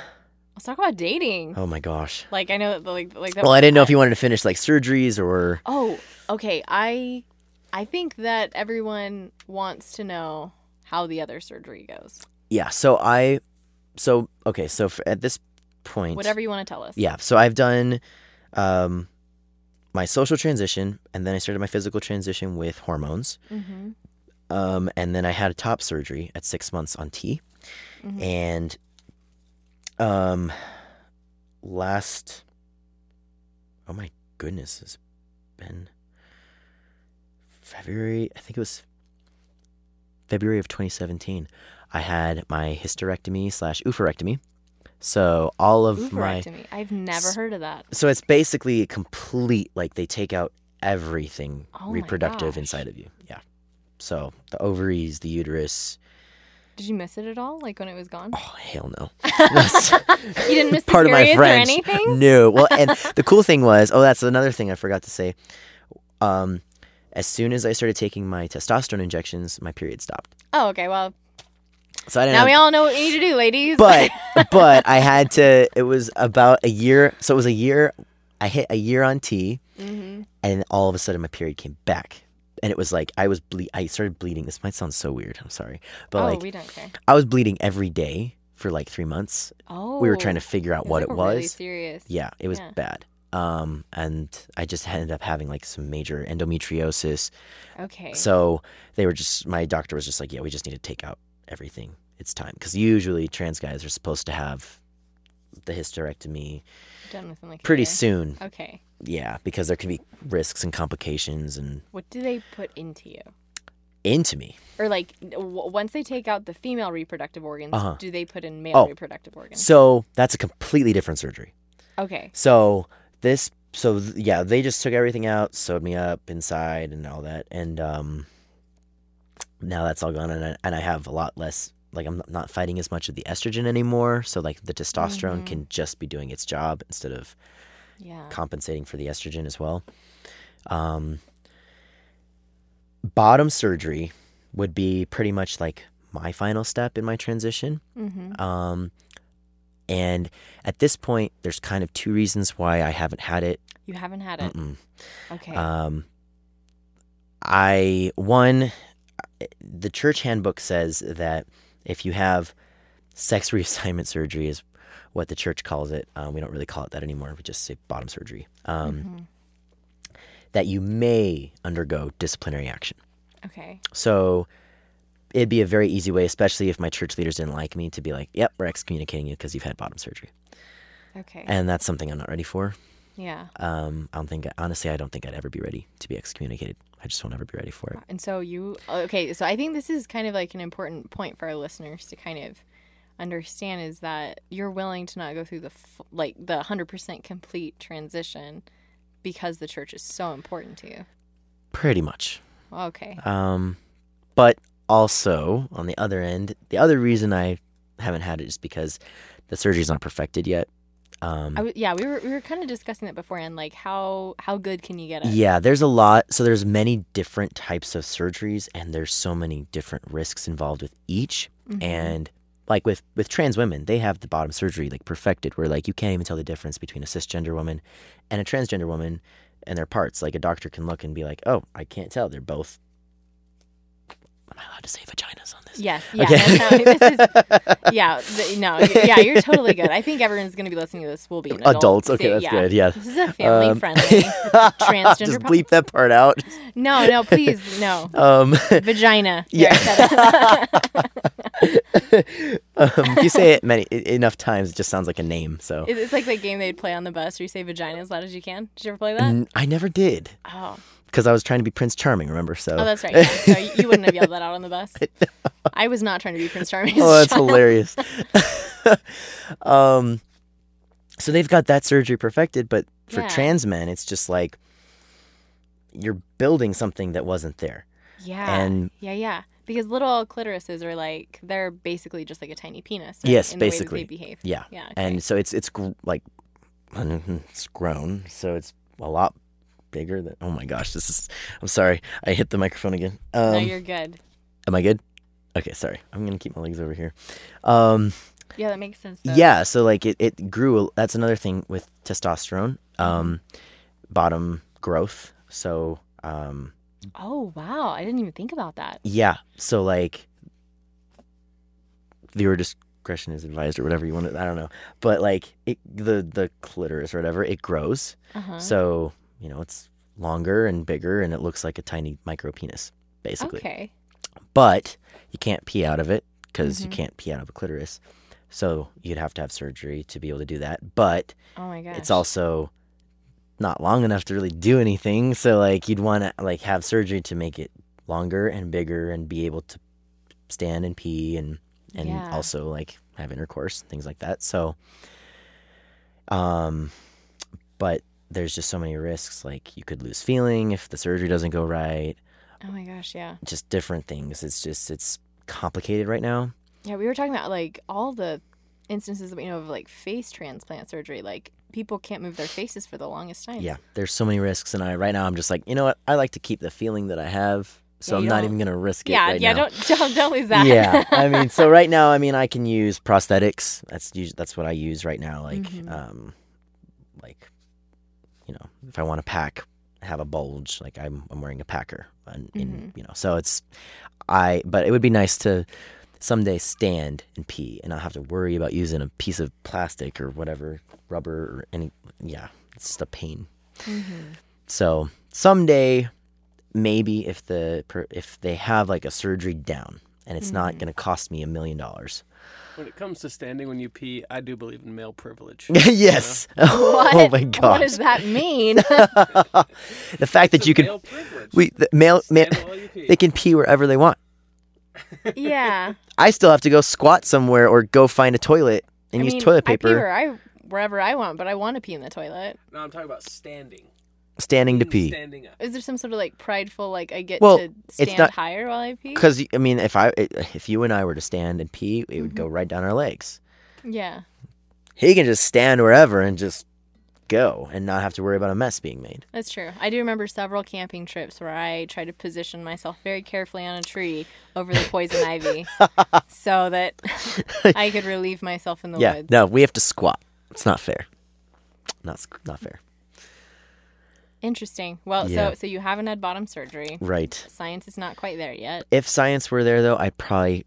Let's talk about dating. Oh my gosh. Like I know, that, like like that. Well, I didn't know if you wanted to finish like surgeries or. Oh, okay. I I think that everyone wants to know how the other surgery goes. Yeah. So I. So okay. So for, at this point. Whatever you want to tell us. Yeah. So I've done, um, my social transition, and then I started my physical transition with hormones. Mm-hmm. Um, and then I had a top surgery at six months on T, Mhm. and um, last. Oh my goodness, it's been February. I think it was February of 2017. I had my hysterectomy slash oophorectomy. So all of my Oophorectomy. I've never heard of that. so it's basically complete like they take out everything Oh reproductive inside of you. Yeah. So the ovaries, the uterus. Did you miss it at all? Like when it was gone? Oh hell no. [LAUGHS] you didn't miss [LAUGHS] Part of my periods or anything? No. Well, and the cool thing was, oh, that's another thing I forgot to say. Um, as soon as I started taking my testosterone injections, my period stopped. Oh, okay. Well, So I didn't. now have- we all know what you need to do, ladies. but [LAUGHS] but I had to. It was about a year. So it was a year. I hit a year on T, hmm and all of a sudden my period came back, and it was like I was ble- I started bleeding. This might sound so weird. I'm sorry, but oh, like we don't care. I was bleeding every day for like three months. Oh, we were trying to figure out what like it was. Really serious. Yeah, it was Yeah. bad. Um, and I just ended up having like some major endometriosis. Okay. So they were just my doctor was just like, yeah, we just need to take out everything. It's time because usually trans guys are supposed to have the hysterectomy Done within like pretty soon. Okay. Yeah, because there can be risks and complications and What do they put into you? into me. Or like w- once they take out the female reproductive organs, Uh-huh. do they put in male Oh. reproductive organs? So that's a completely different surgery. Okay. So this so th- yeah, they just took everything out, sewed me up inside, and all that, and um, now that's all gone, and I, and I have a lot less. Like I'm not fighting as much of the estrogen anymore, so like the testosterone can just be doing its job instead of Yeah. compensating for the estrogen as well. Um, bottom surgery would be pretty much like my final step in my transition. Mm-hmm. Um, and at this point, there's kind of two reasons why I haven't had it. You haven't had it. Mm-mm. Okay. Um, I one, the church handbook says that if you have sex [LAUGHS] reassignment surgery is what the church calls it. Um, we don't really call it that anymore. We just say bottom surgery. Um, Mm-hmm. That you may undergo disciplinary action. okay. So it'd be a very easy way, especially if my church leaders didn't like me, to be like, "Yep, we're excommunicating you because you've had bottom surgery," Okay. and that's something I'm not ready for. Yeah. Um, I don't think, honestly, I don't think I'd ever be ready to be excommunicated. I just won't ever be ready for it. And so you okay, so I think this is kind of like an important point for our listeners to kind of understand is that you're willing to not go through the f- like the 100% complete transition because the church is so important to you. Pretty much. Okay. Um, but also on the other end, the other reason I haven't had it is because the surgery's not perfected yet. Um, I w- yeah, we were we were kind of discussing that beforehand like how how good can you get it? Yeah, there's a lot. So there's many different types of surgeries, and there's so many different risks involved with each. And like with with trans women, they have the bottom surgery like perfected, where like you can't even tell the difference between a cisgender woman and a transgender woman and their parts. Like a doctor can look and be like, "Oh, I can't tell. They're both." Am I allowed to say vaginas on this? Yes. Yeah. Okay. no, this is, [LAUGHS] yeah. The, no. Yeah. You're totally good. I think everyone's going to be listening to this will be an adult. Adults. Okay, that's yeah. good. Yeah. This is a family Um, friendly [LAUGHS] transgender. Just bleep that part out. No, no, please, no. Um, [LAUGHS] Vagina. Yeah. I said it. um, if you say it many enough times, it just sounds like a name. So it's like that game they'd play on the bus where you say vagina as loud as you can. Did you ever play that? N- I never did Oh, because I was trying to be Prince Charming. Remember? So oh, that's right. Yeah. So you- wouldn't have yelled that out on the bus. [LAUGHS] I was not trying to be Prince Charming. oh, that's child. hilarious. [LAUGHS] um, so they've got that surgery perfected, but for Yeah. trans men, it's just like you're building something that wasn't there. Yeah. And- yeah, yeah. Because little clitorises are like they're basically just like a tiny penis. right? Yes, in the way that basically. they behave. Yeah, Yeah. Okay. and so it's it's gr- like [CLEARS THROAT] it's grown, so it's a lot bigger than. Oh my gosh, this is. I'm sorry, I hit the microphone again. Um, no, you're good. Am I good? Okay, sorry. I'm gonna keep my legs over here. Um, Yeah, that makes sense. Though. yeah, so like it, it grew. That's another thing with testosterone. Um, bottom growth. So um, Oh wow, I didn't even think about that. yeah, so like viewer discretion is advised or whatever you want to. I don't know, but like it, the the clitoris or whatever it grows. Uh huh. So you know it's longer and bigger, and it looks like a tiny micro penis, basically. Okay. but you can't pee out of it because you Mhm. can't pee out of a clitoris. So you'd have to have surgery to be able to do that. But Oh my gosh. it's also not long enough to really do anything. So like you'd want to like have surgery to make it longer and bigger and be able to stand and pee and and Yeah. also like have intercourse things like that. So um but there's just so many risks like you could lose feeling if the surgery doesn't go right Oh my gosh, yeah. just different things. It's just it's complicated right now. Yeah, we were talking about like all the instances that we know of like face transplant surgery. Like people can't move their faces for the longest time. Yeah, there's so many risks, and I right now I'm just like, you know what? I like to keep the feeling that I have, so Yeah, I'm not don't- even gonna risk it. Yeah, right yeah. now. Don't, don't don't lose that. yeah, I mean, so [LAUGHS] right now, I mean, I can use prosthetics. That's that's what I use right now. Like, Mhm. um, like, you know, if I want to pack, have a bulge, like I'm I'm wearing a packer, and in, Mhm. you know, so it's I. But it would be nice to someday stand and pee and not have to worry about using a piece of plastic or whatever, rubber or any. Yeah, it's just a pain. Mhm. So someday, maybe if the if they have like a surgery down and it's not Mhm. going to cost me a million dollars. When it comes to standing when you pee, I do believe in male privilege. [LAUGHS] yes. What? [LAUGHS] Oh my god. What does that mean? [LAUGHS] the fact that you can male privilege. we the male, ma- Stand while you pee. they can pee wherever they want. yeah. I still have to go squat somewhere or go find a toilet and I use mean, toilet I pee paper. where I wherever I want, but I want to pee in the toilet. No, I'm talking about standing. Standing to pee. Standing up. Is there some sort of like prideful like I get Well, to it's stand not- higher while I pee? Because I mean, if I if you and I were to stand and pee, it would Mm-hmm. go right down our legs. Yeah. He can just stand wherever and just go and not have to worry about a mess being made. That's true. I do remember several camping trips where I tried to position myself very carefully on a tree over the poison [LAUGHS] ivy [LAUGHS] so that I could relieve myself in the yeah, woods. no, we have to squat. It's not fair. Not s- not fair. Interesting. Well, Yeah. so so you haven't had bottom surgery. Right. Science is not quite there yet. If science were there, though, I'd probably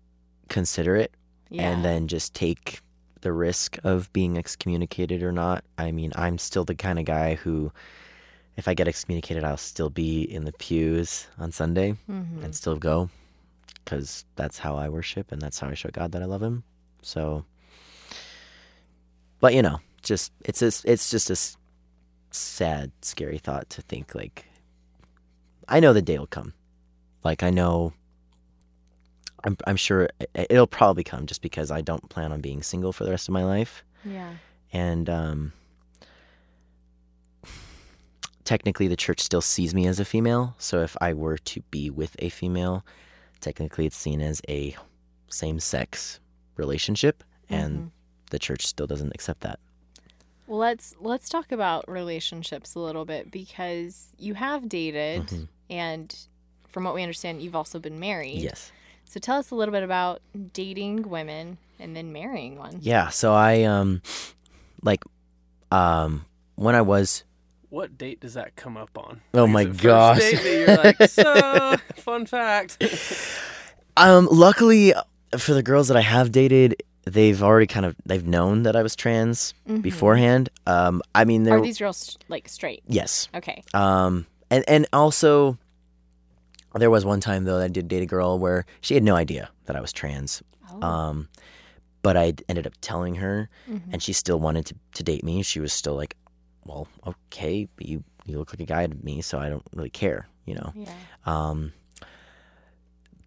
consider it Yeah. and then just take the risk of being excommunicated or not. I mean, I'm still the kind of guy who, if I get excommunicated, I'll still be in the pews on Sunday Mhm. and still go because that's how I worship and that's how I show God that I love Him. So, but you know, just it's a, it's just a sad, scary thought to think like I know the day will come. Like I know I'm I'm sure it- it'll probably come just because I don't plan on being single for the rest of my life Yeah. and um technically the church still sees me as a female, so if I were to be with a female, technically it's seen as a same-sex relationship and the church still doesn't accept that. Well, let's let's talk about relationships a little bit because you have dated Mm-hmm. and from what we understand you've also been married. Yes. So tell us a little bit about dating women and then marrying one. Yeah, so I um like um when I was What date does that come up on? Oh Like, my is it first gosh. Date that you're like, [LAUGHS] so fun fact. Um, luckily for the girls that I have dated, they've already kind of they've known that I was trans beforehand. Um, I mean, there Are these girls like straight? yes. Okay. Um, and and also there was one time though that I did date a girl where she had no idea that I was trans. Oh. Um, but I ended up telling her, and she still wanted to, to date me. She was still like, "Well, okay, but you you look like a guy to me, so I don't really care," you know. yeah. Um,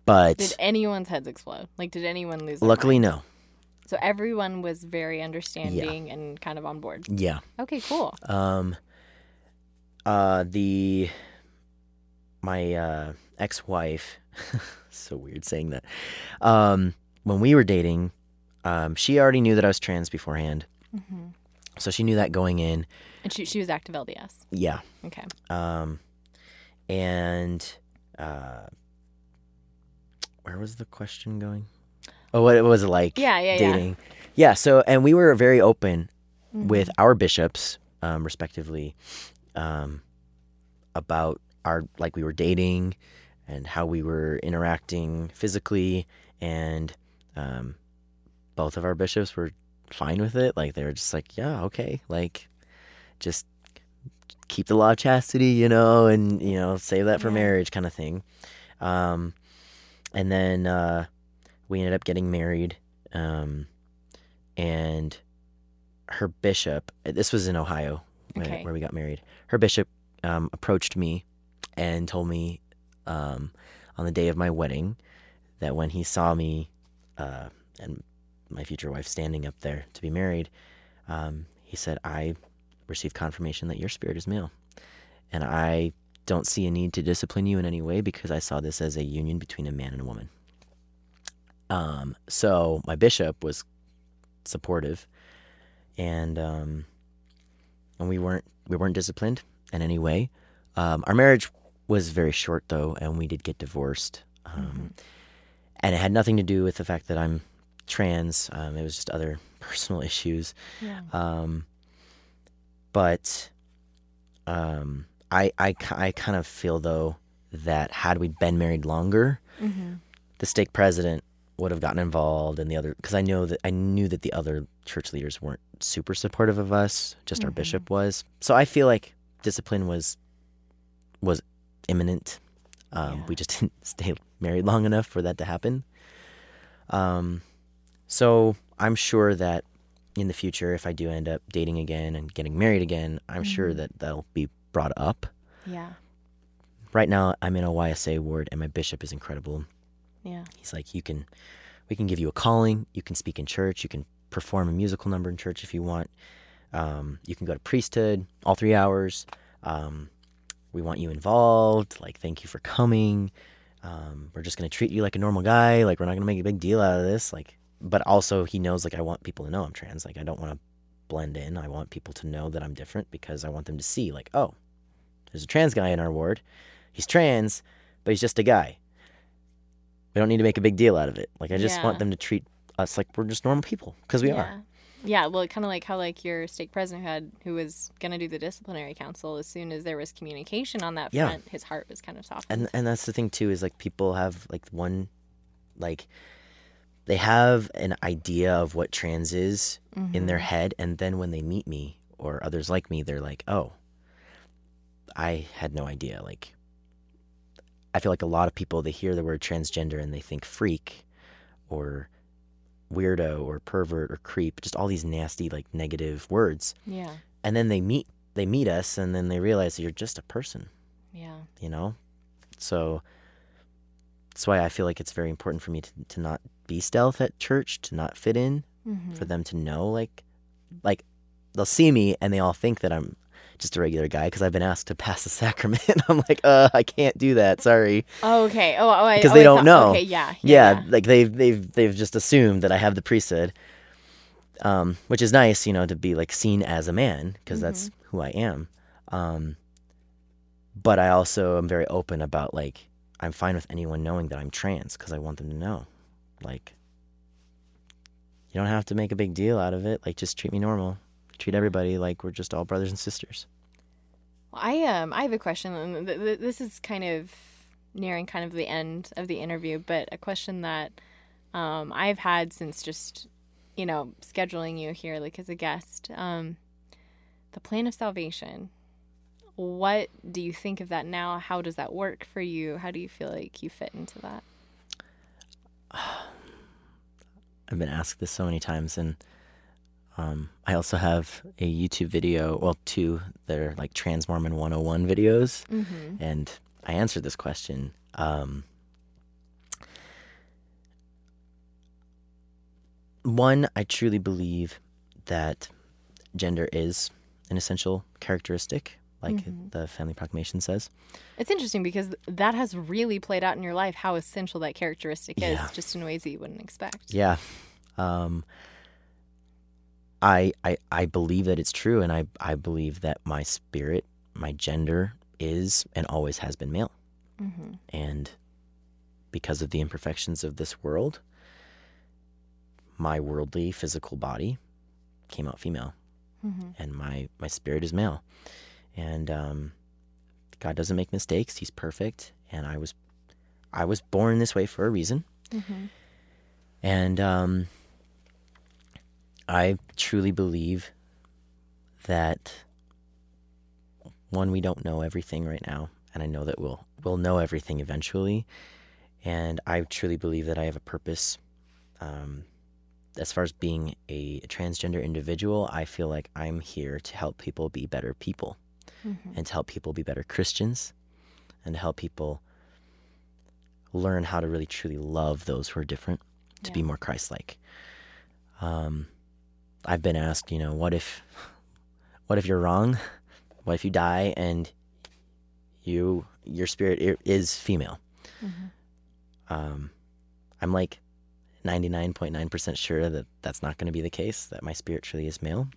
but Did anyone's heads explode? Like, did anyone lose? Their luckily, no. So everyone was very understanding and kind of on board. Yeah. Okay, cool. Um. Uh, the my uh ex-wife. [LAUGHS] so weird saying that. Um, when we were dating, um, she already knew that I was trans beforehand, hmm so she knew that going in. And she she was active LDS. Yeah. Okay. Um, and uh, where was the question going? Oh, what it was like? Yeah, yeah, yeah. dating. Yeah. So, and we were very open Mm-hmm. with our bishops, um, respectively, um, about our like we were dating and how we were interacting physically, and um, both of our bishops were fine with it. Like they were just like, yeah, okay, like just keep the law of chastity, you know, and you know, save that for Yeah. marriage, kind of thing. Um, and then uh, we ended up getting married, um, and her bishop. This was in Ohio where, Okay. where we got married. Her bishop um, approached me and told me um, on the day of my wedding that when he saw me uh, and my future wife standing up there to be married, um, he said, I received confirmation that your spirit is male. And I don't see a need to discipline you in any way because I saw this as a union between a man and a woman. Um, so my bishop was supportive and um, and we weren't we weren't disciplined in any way. Um, our marriage was very short though, and we did get divorced. Um, And it had nothing to do with the fact that I'm trans. Um, it was just other [LAUGHS] personal issues. Yeah. Um, but um, I, I, I kind of feel though that had we been married longer, Mm-hmm. the stake president would have gotten involved and the other because I know that I knew that the other church leaders weren't super supportive of us. Just our bishop was. So I feel like discipline was was imminent. Um, Yeah. We just [LAUGHS] didn't stay married long enough for that to happen. Um, so I'm sure that in the future, if I do end up dating again and getting married again, I'm sure that that'll be brought up. Yeah. Right now, I'm in a YSA ward, and my bishop is incredible. Yeah. He's like, you can, we can give you a calling. You can speak in church. You can perform a musical number in church if you want. Um, you can go to priesthood all three hours. Um, we want you involved. Like, thank you for coming. Um, we're just gonna treat you like a normal guy. Like, we're not gonna make a big deal out of this. Like, but also he knows like I want people to know I'm trans. Like, I don't want to blend in. I want people to know that I'm different because I want them to see like, oh, there's a trans guy in our ward. He's trans, but he's just a guy. We don't need to make a big deal out of it. Like, I just Yeah. want them to treat us like we're just normal people because we yeah. are. Yeah, well, kind of like how like your stake president who had, who was gonna do the disciplinary council. As soon as there was communication on that Yeah. front, his heart was kind of softened. and and that's the thing too is like people have like one like they have an idea of what trans is in their mm-hmm. head and then when they meet me or others like me they're like oh i had no idea like i feel like a lot of people they hear the word transgender and they think freak or weirdo or pervert or creep just all these nasty like negative words. Yeah, and then they meet they meet us and then they realize that you're just a person. Yeah, you know? So that's why i feel like it's very important for me to, to not be stealth at church to not fit in Mm-hmm. for them to know like like they'll see me and they all think that i'm just a regular guy because i've been asked to pass the [LAUGHS] sacrament. I'm like uh i can't do that. Sorry. Oh, okay. Oh, oh because oh, they I don't thought- know. Okay, yeah, yeah, yeah, like they've they've they've just assumed that i have the priesthood um which is nice you know to be like seen as a man because that's who i am. Um but i also am very open about like i'm fine with anyone knowing that i'm trans because i want them to know. Like you don't have to make a big deal out of it. Like just treat me normal treat everybody like we're just all brothers and sisters Well, I um I have a question. and th- th- This is kind of nearing kind of the end of the interview, but a question that um I've had since just you know scheduling you here like as a guest. Um, the plan of salvation. What do you think of that now? How does that work for you? How do you feel like you fit into that? [SIGHS] I've been asked this so many times, and um, I also have a YouTube video, well, two that are like Trans Mormon 101 videos, Mm-hmm. and I answered this question. Um, one, I truly believe that gender is an essential characteristic, like the Family Proclamation says. It's interesting because that has really played out in your life how essential that characteristic is, Yeah. just in ways that you wouldn't expect. Yeah. Um I I I believe that it's true and I I believe that my spirit, my gender is and always has been male. Mm-hmm. And because of the imperfections of this world, my worldly physical body came out female Mm-hmm. and my my spirit is male. And um God doesn't make mistakes. He's perfect and I was I was born this way for a reason. Mm-hmm. And um, I truly believe that one, we don't know everything right now, and I know that we'll we'll know everything eventually. And I truly believe that I have a purpose. Um, as far as being a transgender individual, I feel like I'm here to help people be better people, Mm-hmm. and to help people be better Christians, and to help people learn how to really truly love those who are different to be more Christ-like. Um, I've been asked, you know, what if, what if you're wrong? What if you die and you your spirit is female? Um, I'm like 99.9% sure that that's not going to be the case. That my spirit truly is male.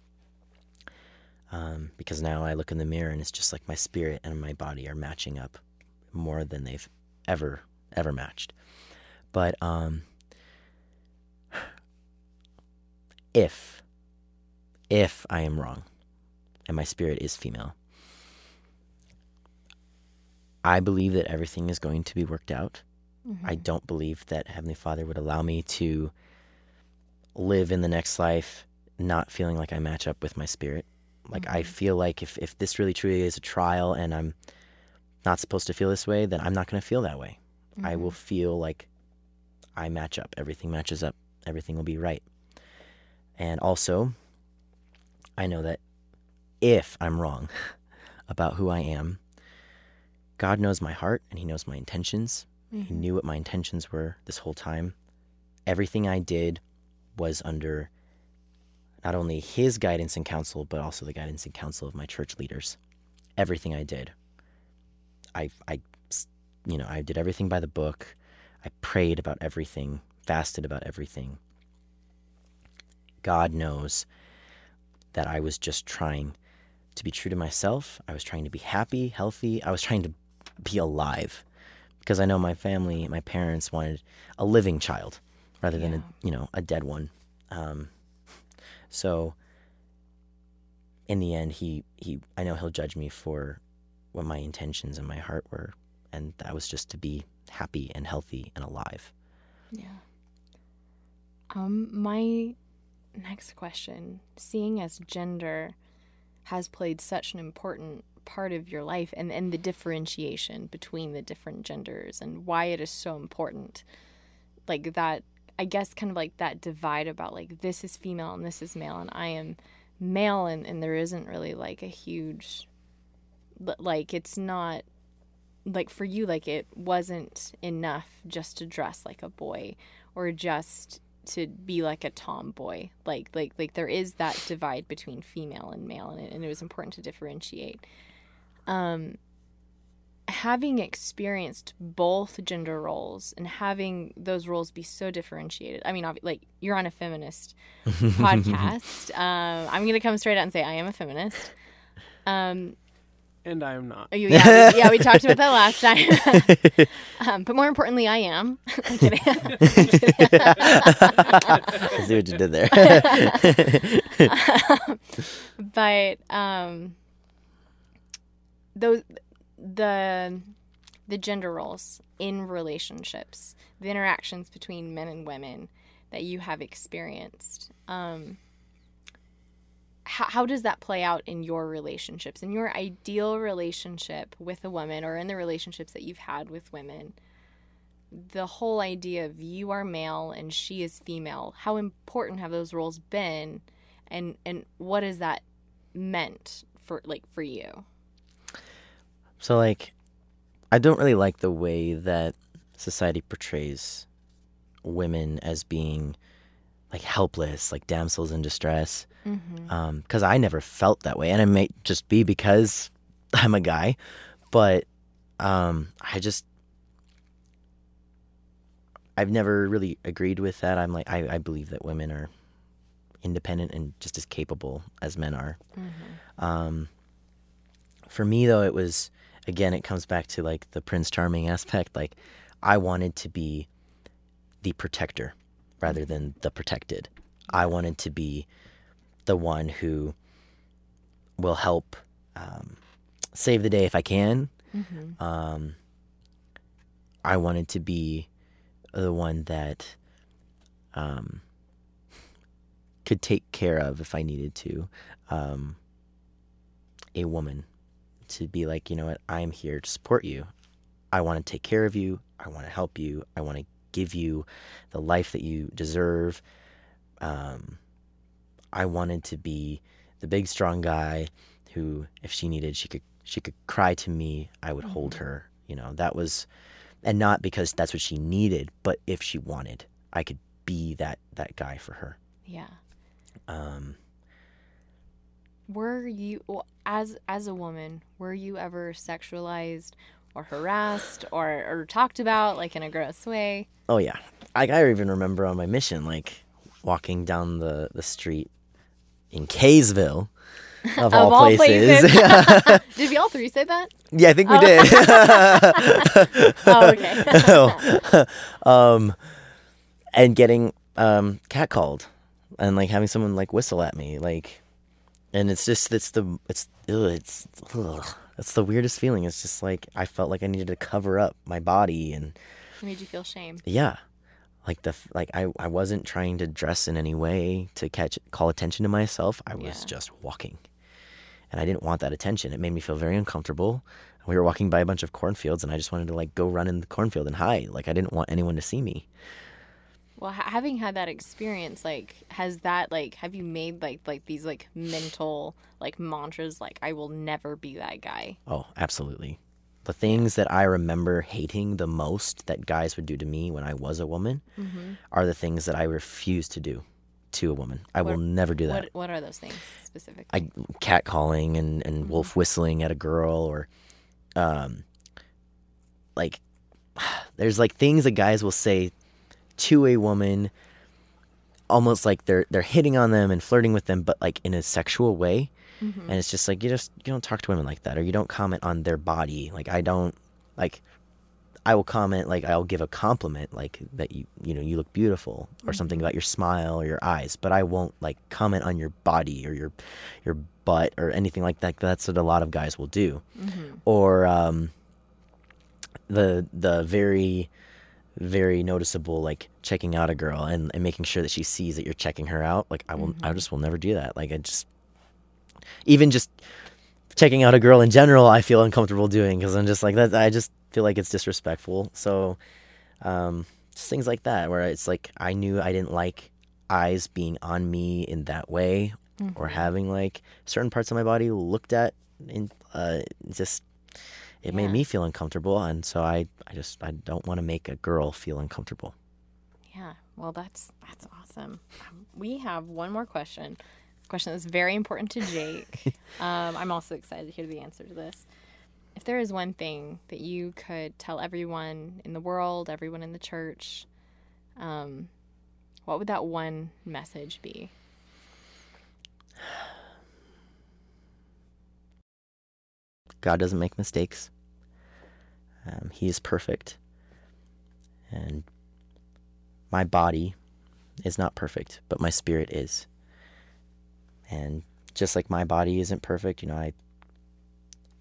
Um, because now I look in the mirror and it's just like my spirit and my body are matching up more than they've ever ever matched. But um, [SIGHS] if if I am wrong and my spirit is female, I believe that everything is going to be worked out. Mm-hmm. I don't believe that Heavenly Father would allow me to live in the next life not feeling like I match up with my spirit. Like I mm-hmm. feel like if, if this really truly is a trial and I'm not supposed to feel this way, then I'm not going to feel that way. I will mm-hmm. feel like I match up. Everything matches up. Everything will be right. And also, I know that if I'm wrong [LAUGHS] about who I am, God knows my heart and He knows my intentions. He mm-hmm. knew what my intentions were this whole time. Everything I did was under not only his guidance and counsel, but also the guidance and counsel of my church leaders. Everything I did, I, I, you know, I did everything by the book. I prayed about everything, fasted about everything. God knows that I was just trying to be true to myself. I was trying to be happy, healthy. I was trying to be alive because I know my family, my parents wanted a living child rather than a, you know, a dead one. Um, so in the end, he, he, I know he'll judge me for what my intentions and my heart were. And that was just to be happy and healthy and alive. Yeah. Um, my next question, seeing as gender has played such an important part of your life and, and the differentiation between the different genders and why it is so important. Like that I guess kind of like that divide about like this is female and this is male and I am male and, and there isn't really like a huge like it's not like for you like it wasn't enough just to dress like a boy or just to be like a tomboy. Like like like there is that divide between female and male and it, and it was important to differentiate. Um having experienced both gender roles and having those roles be so differentiated i mean like you're on a feminist [LAUGHS] podcast. Um, i'm gonna come straight out and say i am a feminist. Um, and I'm not. Oh, yeah, we, yeah, we talked about that last time. [LAUGHS] um, but more importantly, I am. [LAUGHS] I'm kidding. [LAUGHS] I'm kidding. I see what you did there. um, but um, those the the gender roles in relationships, the interactions between men and women that you have experienced. Um, how, how does that play out in your relationships, in your ideal relationship with a woman, or in the relationships that you've had with women? The whole idea of you are male and she is female. How important have those roles been, and and what has that meant for like for you? So like, I don't really like the way that society portrays women as being like helpless, like damsels in distress. Because mm-hmm. um, I never felt that way, and it may just be because [LAUGHS] I'm a guy, but um, I just I've never really agreed with that. I'm like I, I believe that women are independent and just as capable as men are. Mm-hmm. Um, for me though, it was again it comes back to like the Prince Charming [LAUGHS] aspect. Like I wanted to be the protector rather than the protected. I wanted to be the one who will help um, save the day if I can. Mm-hmm. Um, I wanted to be the one that um, could take care of if I needed to um, a woman to be like, you know what, I'm here to support you. I want to take care of you. I want to help you. I want to give you the life that you deserve. Um, I wanted to be the big strong guy who, if she needed, she could she could cry to me. I would mm-hmm. hold her. You know that was, and not because that's what she needed, but if she wanted, I could be that that guy for her. Yeah. Um. Were you as as a woman? Were you ever sexualized or harassed or, or talked about like in a gross way. Oh yeah, I, I even remember on my mission like walking down the the street in Kaysville. [LAUGHS] Of, of all, all, places. places. [LAUGHS] [LAUGHS] did we all three say that? Yeah, I think we oh. did. oh, okay. um, and getting um catcalled and like having someone like whistle at me, like, and it's just it's the it's ugh, it's ugh. That's the weirdest feeling. It's just like I felt like I needed to cover up my body and it made you feel shame. Yeah. Like the like I, I wasn't trying to dress in any way to catch call attention to myself. I was yeah. just walking. And I didn't want that attention. It made me feel very uncomfortable. We were walking by a bunch of cornfields and I just wanted to like go run in the cornfield and hide. Like I didn't want anyone to see me. Well, having had that experience, like, has that like, have you made like like these like mental like mantras, like I will never be that guy? Oh, absolutely. The things that I remember hating the most that guys would do to me when I was a woman mm-hmm. are the things that I refuse to do to a woman. I will never do that. What What are those things specifically? I catcalling and and wolf whistling at a girl or um like [SIGHS] there's like things that guys will say to a woman almost like they're they're hitting on them and flirting with them but like in a sexual way. Mm-hmm. And it's just like you just you don't talk to women like that or you don't comment on their body. Like I don't like I will comment like I'll give a compliment like that you you know you look beautiful or something mm-hmm. about your smile or your eyes, but I won't like comment on your body or your your butt or anything like that. That's what a lot of guys will do. Mm-hmm. Or um, the the very very noticeable like checking out a girl and, and making sure that she sees that you're checking her out. Like I will I just will never do that. Like I just even just checking out a girl in general, I feel uncomfortable doing because I'm just like that. I just feel like it's disrespectful. So, um, just things like that where it's like I knew I didn't like eyes being on me in that way or having like certain parts of my body looked at in uh just it made Yeah. me feel uncomfortable and so I I just I don't want to make a girl feel uncomfortable. Yeah, well, that's that's awesome. Um, we have one more question. A question that's very important to Jake. um, I'm also excited to hear the answer to this. If there is one thing that you could tell everyone in the world, everyone in the church, um, what would that one message be? God doesn't make mistakes. Um, he is perfect. And my body is not perfect, but my spirit is. And just like my body isn't perfect, you know, I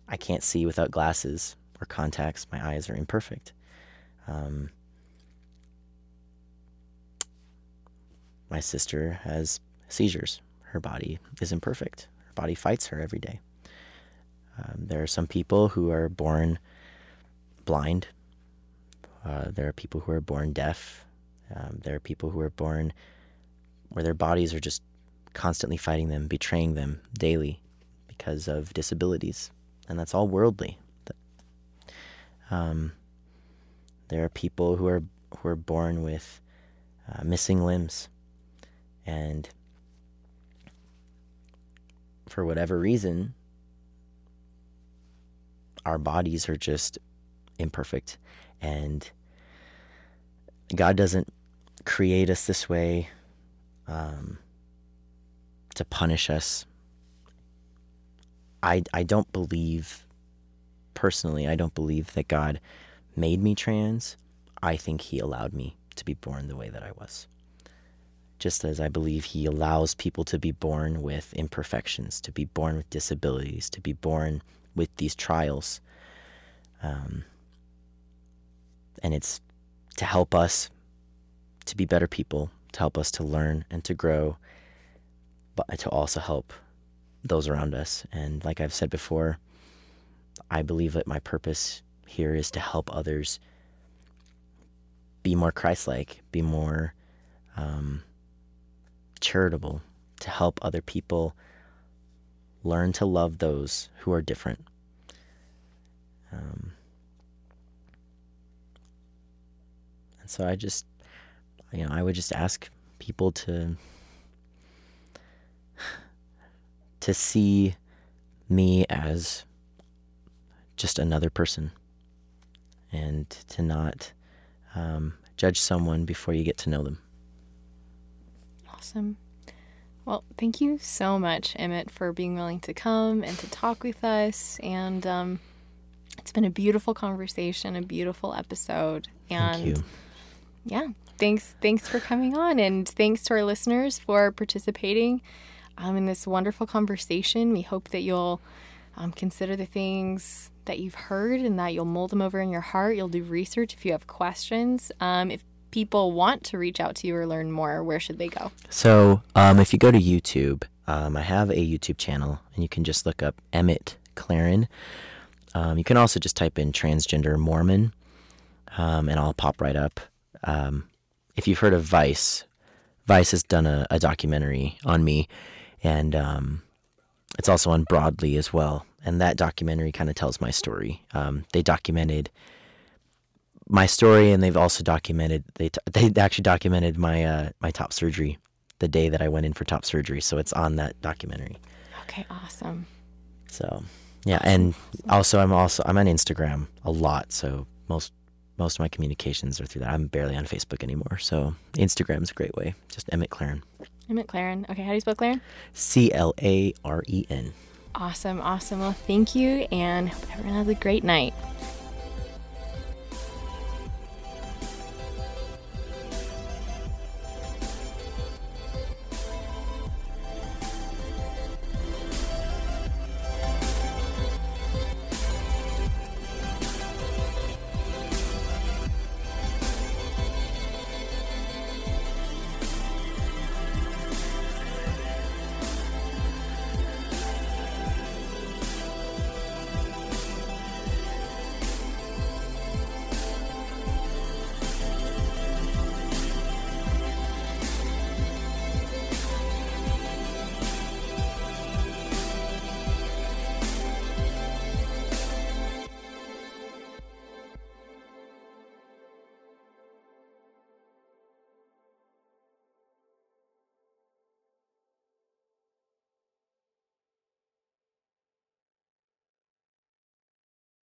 I can't see without glasses or contacts. My eyes are imperfect. Um, my sister has seizures. Her body is imperfect. Her body fights her every day. Um, there are some people who are born blind. Uh, there are people who are born deaf. Um, there are people who are born where their bodies are just constantly fighting them, betraying them daily because of disabilities. And that's all worldly. Um, there are people who are who are born with uh, missing limbs, and for whatever reason, our bodies are just imperfect and God doesn't create us this way um, to punish us. I, I don't believe, personally, I don't believe that God made me trans. I think He allowed me to be born the way that I was. Just as I believe He allows people to be born with imperfections, to be born with disabilities, to be born with these trials. Um, and it's to help us to be better people, to help us to learn and to grow, but to also help those around us. And like I've said before, I believe that my purpose here is to help others be more Christ like, be more um, charitable, to help other people learn to love those who are different. Um, and so I just, you know, I would just ask people to [SIGHS] to see me as just another person, and to not um, judge someone before you get to know them. Awesome. Well, thank you so much, Emmett, for being willing to come and to talk with us. And um, it's been a beautiful conversation, a beautiful episode. And Thank you. yeah, thanks, thanks for coming on, and thanks to our listeners for participating um, in this wonderful conversation. We hope that you'll um, consider the things that you've heard and that you'll mold them over in your heart. You'll do research if you have questions. Um, if people want to reach out to you or learn more, where should they go? So, um, if you go to YouTube, um, I have a YouTube channel, and you can just look up Emmett Claren. Um, you can also just type in transgender Mormon, um, and I'll pop right up. Um, if you've heard of Vice, Vice has done a, a documentary on me, and um, it's also on Broadly as well. And that documentary kind of tells my story. They documented my story, and they've also documented they t- they actually documented my uh, my top surgery the day that I went in for top surgery. So it's on that documentary. Okay, awesome. So yeah, and also I'm also I'm on Instagram a lot. So most most of my communications are through that. I'm barely on Facebook anymore. So Instagram's a great way. Just Emmett Claren. Emmett Claren. Okay, how do you spell Claren? C L A R E N. Awesome, awesome. Well, thank you, and hope everyone has a great night.